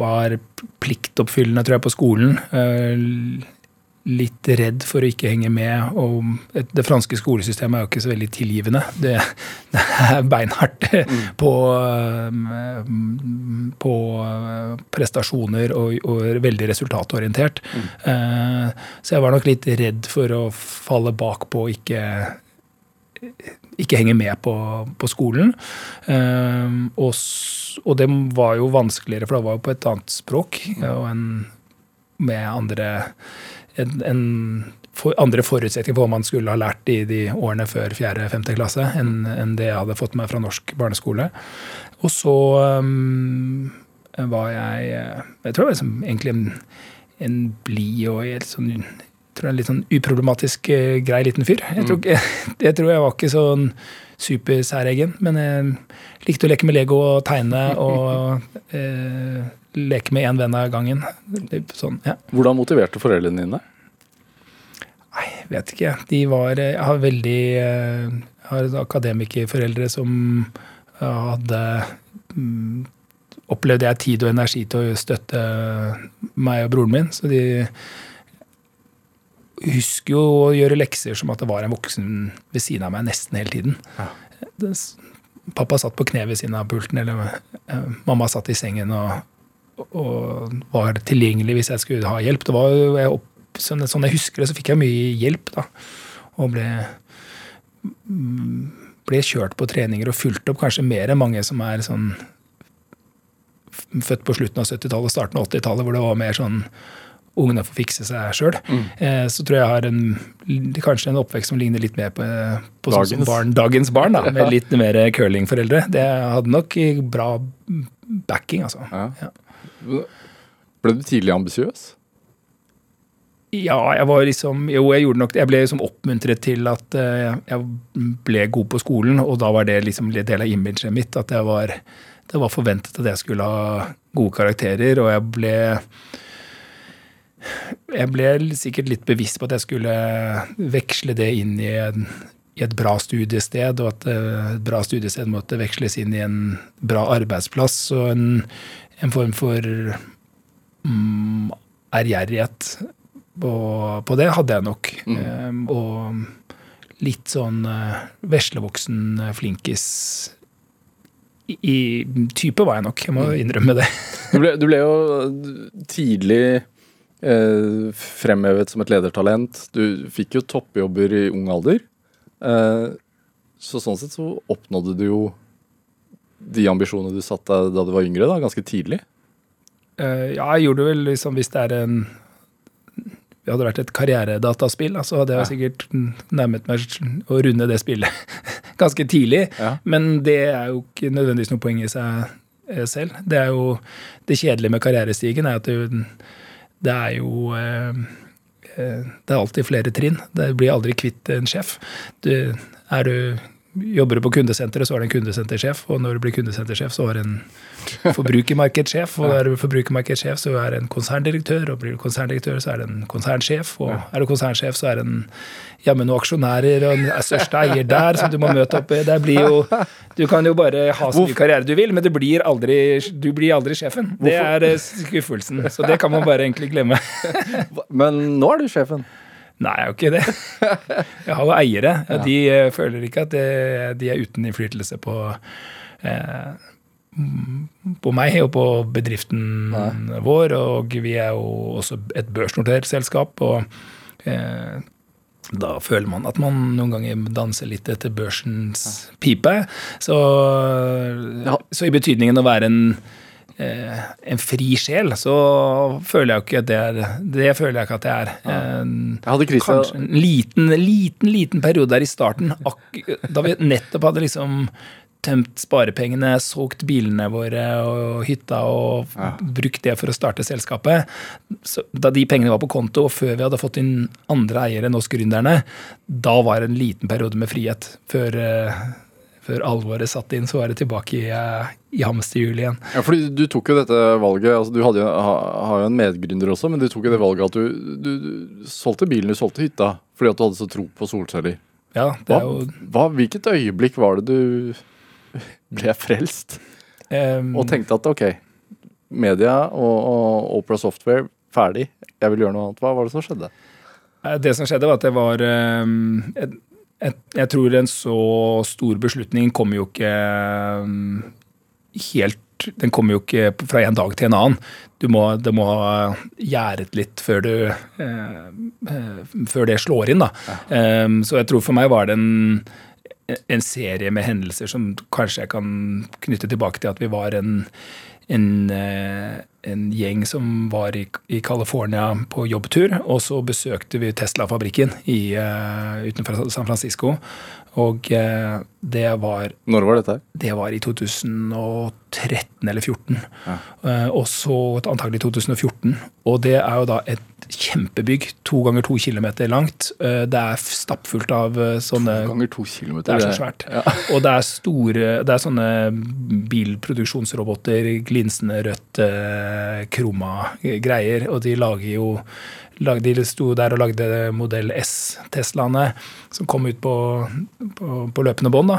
var pliktoppfyllende, tror jeg, på skolen. Eh, Litt redd for å ikke henge med. Og det franske skolesystemet er jo ikke så veldig tilgivende. Det, det er beinhardt på, eh, på eh, prestasjoner og, og veldig resultatorientert. Mm. Så jeg var nok litt redd for å falle bakpå og ikke ikke henge med på, på skolen. Eh, og, og det var jo vanskeligere, for det var jo på et annet språk. Og en, med andre en, en for, andre forutsetninger for hva man skulle ha lært i de årene før 4.-5. klasse, enn en det jeg hadde fått med fra norsk barneskole. Og så um, var jeg eh, Jeg tror jeg var liksom egentlig en, en blid og sånn jeg tror jeg er en litt sånn uproblematisk eh, grei liten fyr. Jeg tror, jeg, jeg tror jeg var ikke sånn supersæregen, men jeg likte å leke med Lego og tegne og eh, leke med én venn av gangen. Sånn, ja. Hvordan motiverte foreldrene dine? Nei, vet ikke. De var Jeg har veldig eh, Jeg har akademikerforeldre som eh, hadde mm, Opplevde jeg tid og energi til å støtte meg og broren min. Så de husker jo å gjøre lekser som at det var en voksen ved siden av meg nesten hele tiden. Ja. Det, pappa satt på kne ved siden av pulten, eller eh, mamma satt i sengen og, og var tilgjengelig hvis jeg skulle ha hjelp. Det var jeg opp, sånn, sånn jeg husker det, så fikk jeg mye hjelp, da. Og ble, mm, ble kjørt på treninger og fulgt opp kanskje mer enn mange som er sånn født på slutten av 70-tallet, og starten av 80-tallet, hvor det var mer sånn ungene får fikse seg sjøl. Eh, så tror jeg jeg har en, kanskje en oppvekst som ligner litt mer på, på sånn Dagens. barn, dagens barn, da, med litt mer curlingforeldre. Det hadde nok bra backing, altså. Ja. Ja. Ble du tidlig ambisiøs? Ja, jeg var liksom Jo, jeg gjorde nok det. Jeg ble liksom oppmuntret til at eh, jeg ble god på skolen, og da var det liksom en del av imaget mitt. At jeg var, det var forventet at jeg skulle ha gode karakterer, og jeg ble Jeg ble sikkert litt bevisst på at jeg skulle veksle det inn i, en, i et bra studiested, og at eh, et bra studiested måtte veksles inn i en bra arbeidsplass og en, en form for mm, ærgjerrighet på, på det hadde jeg nok. Mm. Eh, og litt sånn eh, veslevoksen eh, flinkis i, i type var jeg nok. Jeg må Mm. innrømme det. Du ble, du ble jo tidlig eh, fremhevet som et ledertalent. Du fikk jo toppjobber i ung alder. Eh, så sånn sett så oppnådde du jo de ambisjonene du satte deg da du var yngre, da, ganske tidlig. Uh, ja, jeg gjorde vel liksom hvis det er en det hadde vært et karrieredataspill, så hadde jeg sikkert nærmet meg å runde det spillet ganske tidlig. Ja. Men det er jo ikke nødvendigvis noe poeng i seg eh, selv. Det er jo det kjedelige med karrierestigen er at det, det er jo eh, Det er alltid flere trinn. Du blir aldri kvitt en sjef. Du, er du Jobber du på kundesenteret, så er det en kundesentersjef. Og når du blir kundesentersjef, så er det en forbrukermarkedssjef. Og er du forbrukermarkedssjef, så er det en konserndirektør. Og blir du konserndirektør, så er det en konsernsjef. Og er du konsernsjef, så er det en jammen noen aksjonærer og en største eier der som du må møte opp i. Det blir jo Du kan jo bare ha så mye karriere du vil, men du blir aldri, du blir aldri sjefen. Det er eh, skuffelsen. Så det kan man bare egentlig glemme. Men nå er du sjefen. Nei, jeg er jo ikke det. Jeg har jo eiere. De eh, føler ikke at det, de er uten innflytelse på eh, på meg og på bedriften vår. Og vi er jo også et børsnotert selskap. og eh, da føler man at man noen ganger danser litt etter børsens pipe. Så, Ja. så i betydningen å være en eh, en fri sjel, så føler jeg ikke at det er Det føler jeg ikke at det er. En- Jeg hadde krisa Kanskje en liten, liten, liten periode der i starten, da vi nettopp hadde liksom tømt sparepengene, solgt bilene våre og hytta og Ja. brukt det for å starte selskapet. Så, da de pengene var på konto, og før vi hadde fått inn andre eiere enn oss gründerne, da var det en liten periode med frihet. Før, eh, før alvoret satt inn, så var det tilbake i, eh, i hamsterhjulet igjen. Ja, fordi du tok jo dette valget altså Du hadde ha, har jo en medgründer også, men du tok jo det valget at du, du, du solgte bilen, du solgte hytta, fordi at du hadde så tro på solceller. Ja, det er jo hva, hvilket øyeblikk var det du ble frelst Um... og tenkte at ok, media og, og Opera Software, ferdig, jeg vil gjøre noe annet. Hva var det som skjedde? Eh, Det som skjedde, var at det var et, Jeg tror en så stor beslutning kommer jo ikke eh, helt Den kommer jo ikke fra en dag til en annen. Du må, det må ha gjæret litt før, du, eh, eh, før det slår inn. Da. Eh, så jeg tror for meg var det en, en serie med hendelser som kanskje jeg kan knytte tilbake til at vi var en en, eh, en gjeng som var i, i California på jobbtur. Og så besøkte vi Tesla-fabrikken eh, utenfor San Francisco. Og eh, det var Når var dette det var i 2013 eller 2014. Ja. Eh, og så antagelig 2014. Og det er jo da et kjempebygg, to ganger to kilometer langt. Eh, det er stappfullt av sånne To Ganger to kilometer. det er så svært. Ja. Og det er store Det er sånne bilproduksjonsroboter, glinsende rødt, eh, kroma greier. Og de lager jo lag- De sto der og lagde modell S-Teslaene, som kom ut på, på, på løpende bånd.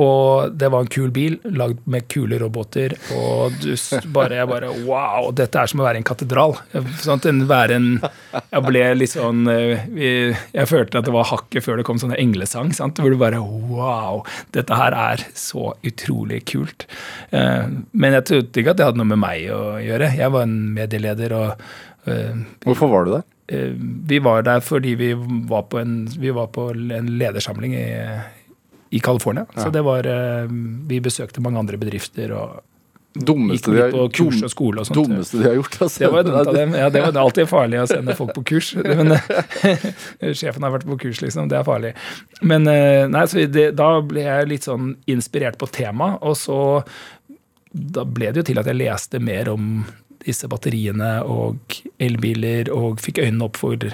Og det var en kul bil, lagd med kule roboter. Og du bare, jeg bare Wow! Dette er som å være en katedral. Sånn en, være en Jeg ble litt sånn eh, Jeg følte at det var hakket før det kom sånne englesang. sant? Hvor du bare Wow! Dette her er så utrolig kult. Eh, Men jeg trodde ikke at det hadde noe med meg å gjøre. Jeg var en medieleder, og eh, Hvorfor var du der? Eh, vi var der fordi vi var på en, vi var på en ledersamling i, i California. Så det var eh, Vi besøkte mange andre bedrifter og Dummeste gikk litt på kurs og skole og sånt. dummeste de har gjort. Altså. Det var dumt av dem. Ja, det var alltid farlig å sende folk på kurs. Men eh, Sjefen har vært på kurs, liksom. Det er farlig. Men nei, så det, da ble jeg litt sånn inspirert på temaet, og så da ble det jo til at jeg leste mer om disse batteriene og elbiler, og fikk øynene opp for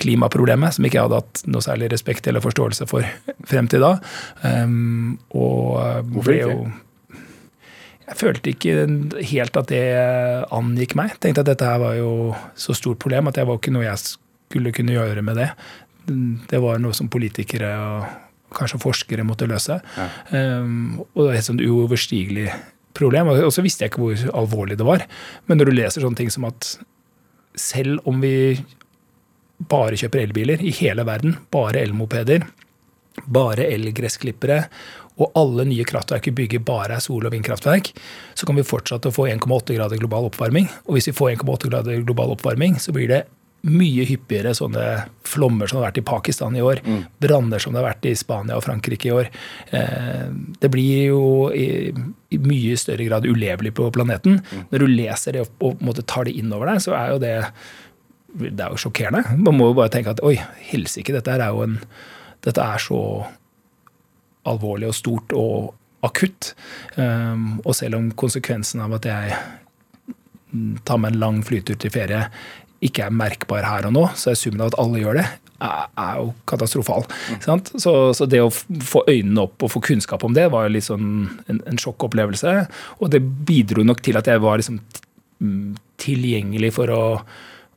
klimaproblemet, som ikke jeg hadde hatt noe særlig respekt eller forståelse for frem til da. Um, og Hvorfor ble ikke? jo jeg følte ikke helt at det angikk meg. Tenkte at dette her var jo så stort problem at det var ikke noe jeg skulle kunne gjøre med det. Det var noe som politikere og kanskje forskere måtte løse. Ja. Um, og det var helt sånn uoverstigelig problem. Og så visste jeg ikke hvor alvorlig det var. Men når du leser sånne ting som at selv om vi bare kjøper elbiler i hele verden, bare elmopeder, bare elgressklippere, og alle nye kraftverk vi bygger bare er sol- og vindkraftverk, så kan vi fortsette å få 1,8 grader global oppvarming. Og hvis vi får 1,8 grader global oppvarming, så blir det mye hyppigere sånne flommer som det har vært i Pakistan i år. Branner som det har vært i Spania og Frankrike i år. Eh, Det blir jo i, mye større grad ulevelig på planeten. Når du leser det og og tar det inn over deg, så er jo det det er jo sjokkerende. Man må jo bare tenke at oi, helsike, dette er jo en Dette er så alvorlig og stort og akutt. Um, og selv om konsekvensen av at jeg mm, tar meg en lang flytur til ferie ikke er merkbar her og nå, så er summen av at alle gjør det, er, jo katastrofal. Sant? Så, så det å få øynene opp og få kunnskap om det, var jo liksom en, en sjokkopplevelse. Og det bidro nok til at jeg var liksom mm, tilgjengelig for å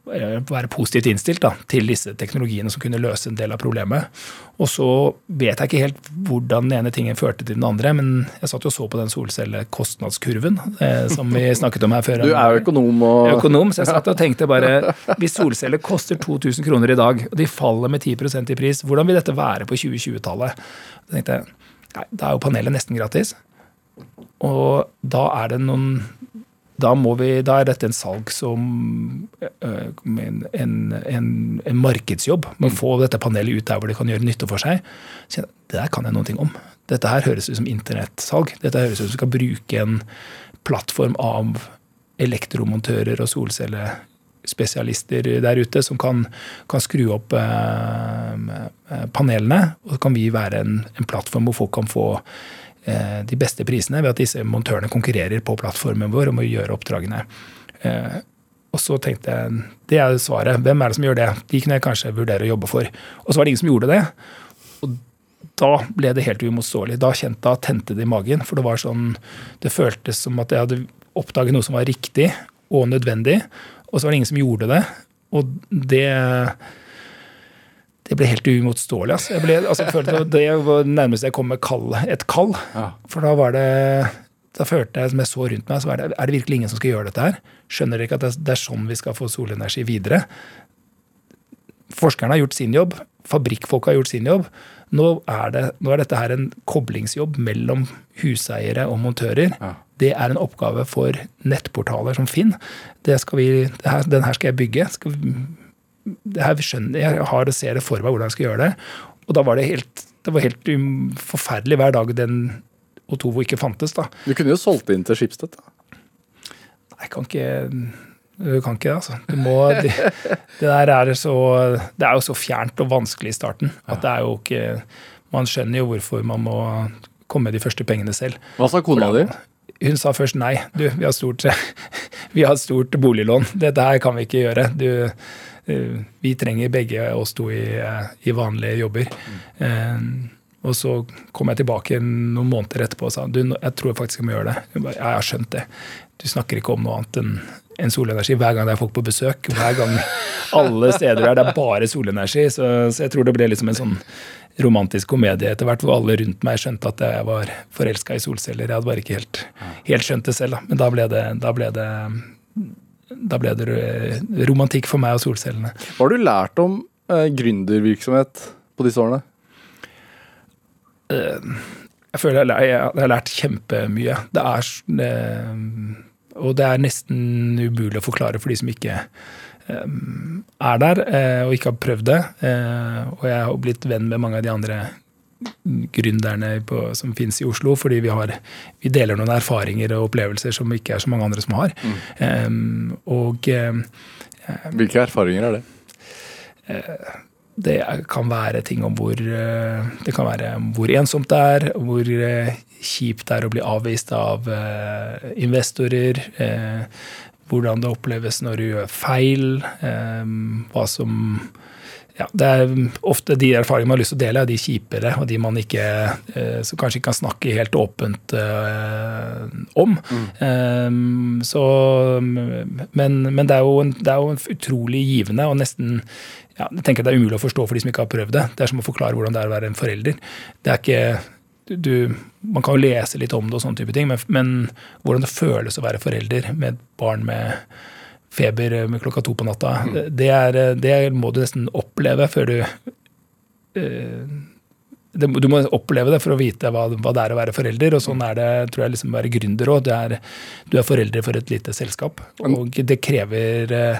være positivt innstilt da, til disse teknologiene som kunne løse en del av problemet. Og så vet jeg ikke helt hvordan den ene tingen førte til den andre, men jeg satt jo og så på den solcellekostnadskurven eh, som vi snakket om her før. Du er jo økonom og er økonom, så jeg satt og tenkte bare Hvis solceller koster 2000 kroner i dag, og de faller med 10% i pris, hvordan vil dette være på 2020-tallet? Da tenkte jeg nei, da er jo panelet nesten gratis. Og da er det noen da, må vi, da er dette en salg som øh, en, en, en, en markedsjobb. Med å få dette panelet ut der hvor det kan gjøre nytte for seg. Så det der kan jeg noen ting om. Dette her høres ut som internettsalg. Dette høres ut som vi skal bruke en plattform av elektromontører og solcellespesialister der ute som kan, kan skru opp eh, eh, panelene. Og så kan vi være en, en plattform hvor folk kan få eh, de beste prisene ved at disse montørene konkurrerer på plattformen vår om å gjøre oppdragene. Eh, og så tenkte jeg det er svaret. Hvem er det som gjør det? De kunne jeg kanskje vurdere å jobbe for. Og så var det ingen som gjorde det. Og da ble det helt uimotståelig. Da kjente jeg tente det i magen. For det var sånn Det føltes som at jeg hadde oppdaget noe som var riktig og nødvendig. Og så var det ingen som gjorde det. Og det det ble helt uimotståelig. Altså. Jeg, ble, altså, jeg følte Det var nærmest jeg kom med kall, et kall. Ja. For da var det da følte jeg, som jeg så rundt meg, så var det, er det virkelig ingen som skal gjøre dette her? Skjønner dere ikke at det, det er sånn vi skal få solenergi videre? Forskerne har gjort sin jobb, fabrikkfolk har gjort sin jobb. Nå er, det, nå er dette her en koblingsjobb mellom huseiere og montører. Ja. Det er en oppgave for nettportaler som Finn. Det skal vi, det her, den her skal jeg bygge. Skal, vi skjønner, jeg har og ser det for meg hvordan jeg skal gjøre det. Og da var det helt, det var helt um, forferdelig hver dag den Otovo ikke fantes. da. Du kunne jo solgt inn til Skipstedt, da. Nei, jeg kan ikke du kan ikke det, altså. Du må, det, det der er så Det er jo så fjernt og vanskelig i starten at det er jo ikke Man skjønner jo hvorfor man må komme med de første pengene selv. Hva sa kona di? Hun sa først nei. Du, vi har stort, vi har stort boliglån. Dette her kan vi ikke gjøre. Du, vi trenger begge oss to i, eh, i vanlige jobber. Eh, og så kom jeg tilbake noen måneder etterpå og sa du, jeg tror faktisk jeg må gjøre det. Jeg, bare, ja, jeg har skjønt det. Du snakker ikke om noe annet enn en solenergi hver gang det er folk på besøk. Hver gang alle steder der det er bare solenergi. Så, så jeg tror det ble liksom en sånn romantisk komedie etter hvert, hvor alle rundt meg skjønte at jeg var forelska i solceller. Jeg hadde bare ikke helt, helt skjønt det selv. Da. Men da ble det, da ble det da ble det romantikk for meg og solcellene. Hva har du lært om eh, gründervirksomhet på disse årene? Jeg føler jeg, jeg, jeg har lært kjempemye. Det er, det, og det er nesten umulig å forklare for de som ikke eh, er der eh, og ikke har prøvd det. Eh, og jeg har blitt venn med mange av de andre gründerne på, som finnes i Oslo, fordi vi, har, vi deler noen erfaringer og opplevelser som ikke er så mange andre som har. Eh, og um, Hvilke erfaringer er det? det er- kan være ting om hvor eh, Det kan være hvor ensomt det er, hvor eh, kjipt det er å bli avvist av investorer. Hvordan det oppleves når du gjør feil. eh, Hva som ja, det er ofte De erfaringene man har lyst til å dele, er de kjipere, og de man ikke eh, som kanskje ikke kan snakke helt åpent eh, om. Eh, så, men, men det er, jo en, det er jo utrolig givende og nesten ja, jeg tenker Det er umulig å forstå for de som ikke har prøvd det. Det er som å forklare hvordan det er å være en forelder. Det er ikke, du, Man kan jo lese litt om det, og sånne type ting, men, men hvordan det føles å være forelder med et barn med feber med klokka to på natta, det, er, det må du nesten oppleve før du uh, det, Du må oppleve det for å vite hva, hva, det er å være forelder. Og sånn er det tror jeg, liksom å være gründer òg. Du er forelder for et lite selskap. Og det krever eh,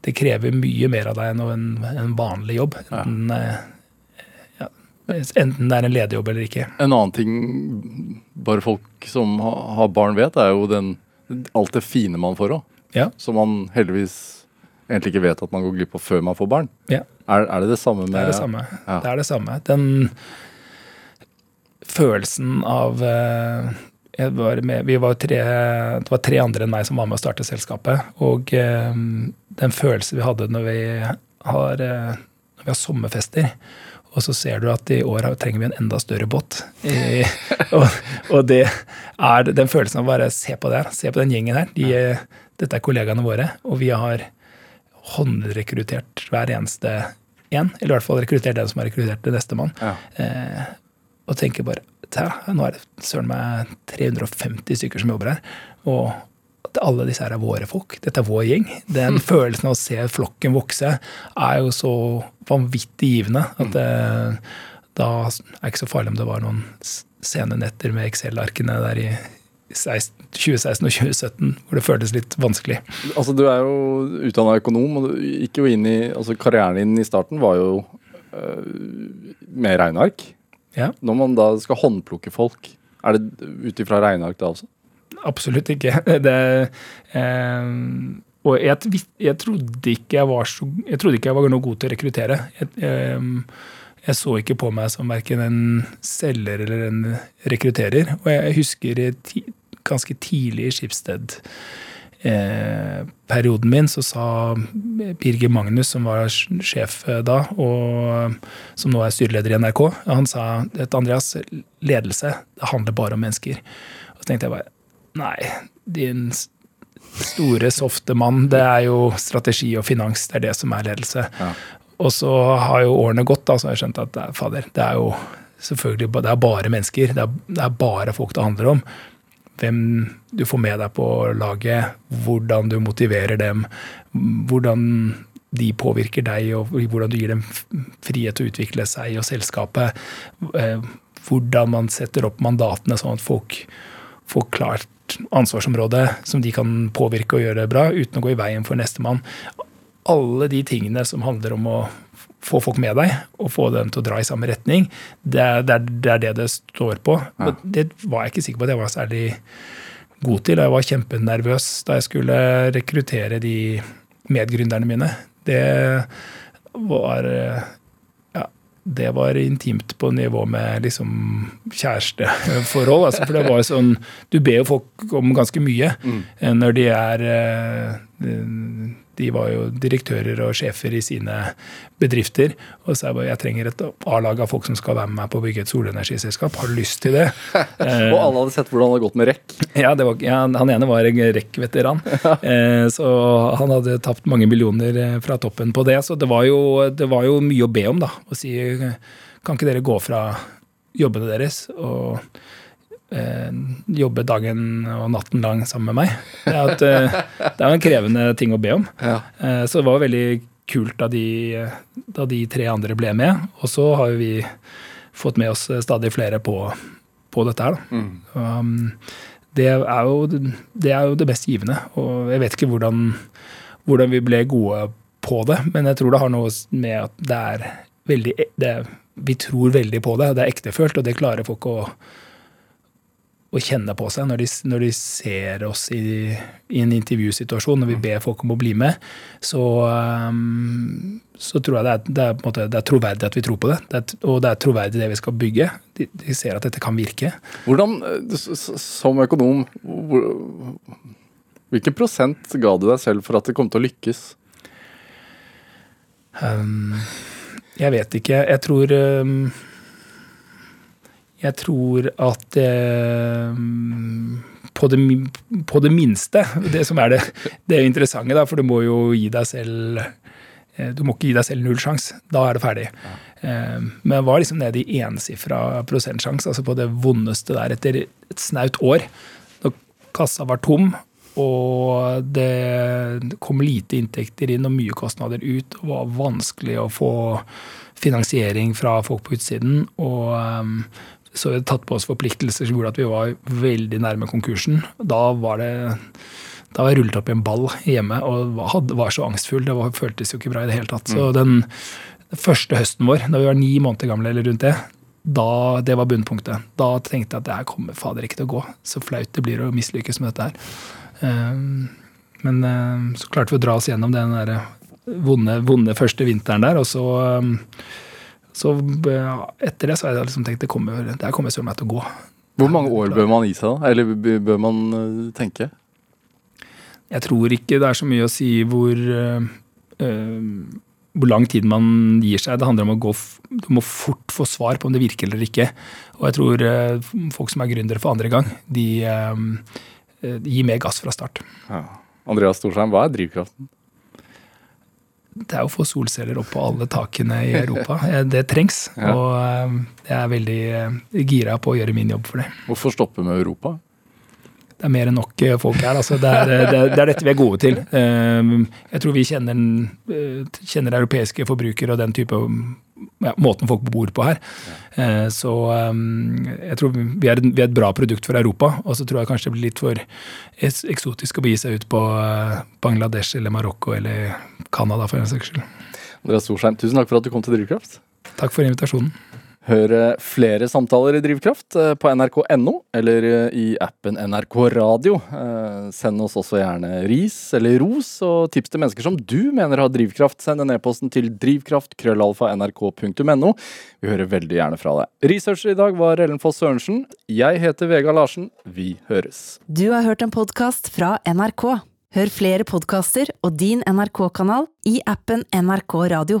det krever mye mer av deg enn en, en vanlig jobb. Enten, ja, enten det er en lederjobb eller ikke. En annen ting bare folk som har barn vet, er jo den, alt det fine man får òg. Ja. Som man heldigvis egentlig ikke vet at man går glipp av før man får barn. Ja. Er, er, det det samme med Det er det samme. Ja. Det er det samme. Den følelsen av eh, var med, vi var tre, Det var tre andre enn meg som var med å starte selskapet. Og eh, den følelsen vi hadde når vi har, eh, når vi har sommerfester og så ser du at i år trenger vi en enda større båt. I, og, og, det er den følelsen av bare se på det her, se på den gjengen her. De, dette er kollegaene våre, og vi har håndrekruttert hver eneste en. Eller i hvert fall rekruttert den som har rekruttert til nestemann. Ja. Eh, og tenker bare Nå er det søren meg 350 stykker som jobber her. Og at alle disse her er våre folk. Dette er vår gjeng. Den mm. følelsen av å se flokken vokse er jo så vanvittig givende at det, da er det ikke så farlig om det var noen sene netter med Excel-arkene der i 2016 og 2017 hvor det føltes litt vanskelig. Altså Du er jo utdanna økonom, og du gikk jo inn i, altså karrieren din i starten var jo øh, med regneark. Ja. Når man da skal håndplukke folk, er det ut ifra regneark da også? Absolutt ikke. Det, øh, og jeg, jeg, trodde ikke jeg var så Jeg trodde ikke jeg var noe god til å rekruttere. Jeg, øh, jeg så ikke på meg som verken en selger eller en rekrutterer. Og jeg husker ganske tidlig i Skipsted-perioden min, så sa Birger Magnus, som var sjef da, og som nå er styreleder i NRK, han sa at Andreas, ledelse, det handler bare om mennesker. Og så tenkte jeg bare nei, din store, softe mann, det er jo strategi og finans, det er det som er ledelse. Ja. Og så har jo årene gått, da, så har jeg skjønt at fader, det er jo selvfølgelig det er bare mennesker. Det er, det er bare folk det handler om hvem du får med deg på laget, hvordan du motiverer dem, hvordan de påvirker deg, og hvordan du gir dem frihet til å utvikle seg og selskapet. Eh, hvordan man setter opp mandatene sånn at folk får klart ansvarsområde som de kan påvirke og gjøre bra, uten å gå i veien for nestemann. Alle de tingene som handler om å få folk med deg og få dem til å dra i samme retning. Det er det, det, er det, det står på. Ja. Det var jeg ikke sikker på at jeg var særlig god til. Jeg var kjempenervøs da jeg skulle rekruttere de medgründerne mine. Det var ja, det var intimt på nivå med liksom kjæresteforhold. Altså, for det var sånn Du ber jo folk om ganske mye mm. når de er eh, de var jo direktører og sjefer i sine bedrifter. Og så jeg bare jeg trenger et A-lag av folk som skal være med meg på å bygge et solenergiselskap. Har du lyst til det? og alle hadde sett hvordan det hadde gått med REC? Ja, var, ja han ene var REC-veteran. eh, så han hadde tapt mange millioner eh, fra toppen på det. Så det var jo, det var jo mye å be om, da. Å si kan ikke dere gå fra jobbene deres og eh, jobbe dagen og natten lang sammen med meg. Det er, at, eh, det er en krevende ting å be om. Ja. Eh, så det var veldig kult da de, da de, tre andre ble med. Og så har vi fått med oss stadig flere på, på dette her. Mm. Um, det, er jo, det, er jo, det mest givende. Og jeg vet ikke hvordan, hvordan, vi ble gode på det, men jeg tror det har noe med at det er veldig det, Vi tror veldig på det, det er ektefølt, og det klarer folk å å kjenne på seg når de, når de ser oss i, i, en intervjusituasjon, når vi mm. ber folk om å bli med, så, um, så tror jeg det er, det, er, måte, det er, troverdig at vi tror på det. det er, og det er troverdig det vi skal bygge. De, de, ser at dette kan virke. Hvordan, eh, som økonom, hvilken prosent ga du deg selv for at det kom til å lykkes? Um, jeg vet ikke. Jeg tror um, jeg tror at eh, på, det, på, det, minste Det som er det, det interessante, da, for du må jo gi deg selv eh, du må ikke gi deg selv null sjanse. Da er det ferdig. Ja. Eh, men jeg var liksom nede i ensifra prosentsjanse, altså på det vondeste der etter et snaut år. Når kassa var tom, og det kom lite inntekter inn og mye kostnader ut. og var vanskelig å få finansiering fra folk på utsiden. Og um, så vi hadde tatt på oss forpliktelser som gjorde at vi var veldig nærme konkursen. Da var det da var jeg rullet opp i en ball hjemme og var, så angstfull. Det var, føltes jo ikke bra i det hele tatt. Så den, første høsten vår, da vi var ni måneder gamle eller rundt det, da, det var bunnpunktet. Da tenkte jeg at det her kommer fader ikke til å gå. Så flaut det blir å mislykkes med dette her. Ehm, men ehm, så klarte vi å dra oss gjennom den der vonde, vonde første vinteren der. Og så, ehm, så etter det så har jeg liksom tenkt det kommer, det her kommer søren meg til å gå. Hvor mange år bør man gi seg, da? Eller bør man eh, tenke? Jeg tror ikke det er så mye å si hvor, øh, hvor lang tid man gir seg. Det handler om å gå Du må fort få svar på om det virker eller ikke. Og jeg tror øh, folk som er gründere for andre gang, de øh, Eh, gi mer gass fra start. Ja. Andreas Storsheim, hva er drivkraften? Det er å få solceller opp på alle takene i Europa. Eh, det trengs. Ja. Og eh, jeg er veldig gira på å gjøre min jobb for det. Hvorfor stoppe med Europa? Det er mer enn nok folk her. Altså, det, er, det, er, det, er, dette vi er gode til. Jeg tror vi kjenner, kjenner europeiske forbrukere og den type ja, måten folk bor på her. Så jeg tror vi er, vi er, et bra produkt for Europa. Og så tror jeg kanskje det blir litt for eksotisk å begi seg ut på eh, Bangladesh eller Marokko eller Canada, for en saks skyld. Andreas Storsheim, tusen takk for at du kom til Drivkraft. Takk for invitasjonen. Hør flere samtaler i Drivkraft eh, på nrk.no eller eh, i appen NRK Radio. Eh, send oss også gjerne ris eller ros, og tips til mennesker som du mener har drivkraft. Send en e-posten til drivkraft.krøllalfa.nrk.no. Vi hører veldig gjerne fra deg. Researcher i dag var Ellen Foss Sørensen. Jeg heter Vega Larsen. Vi høres. Du har hørt en podkast fra NRK. Hør flere podkaster og din NRK-kanal i appen NRK Radio.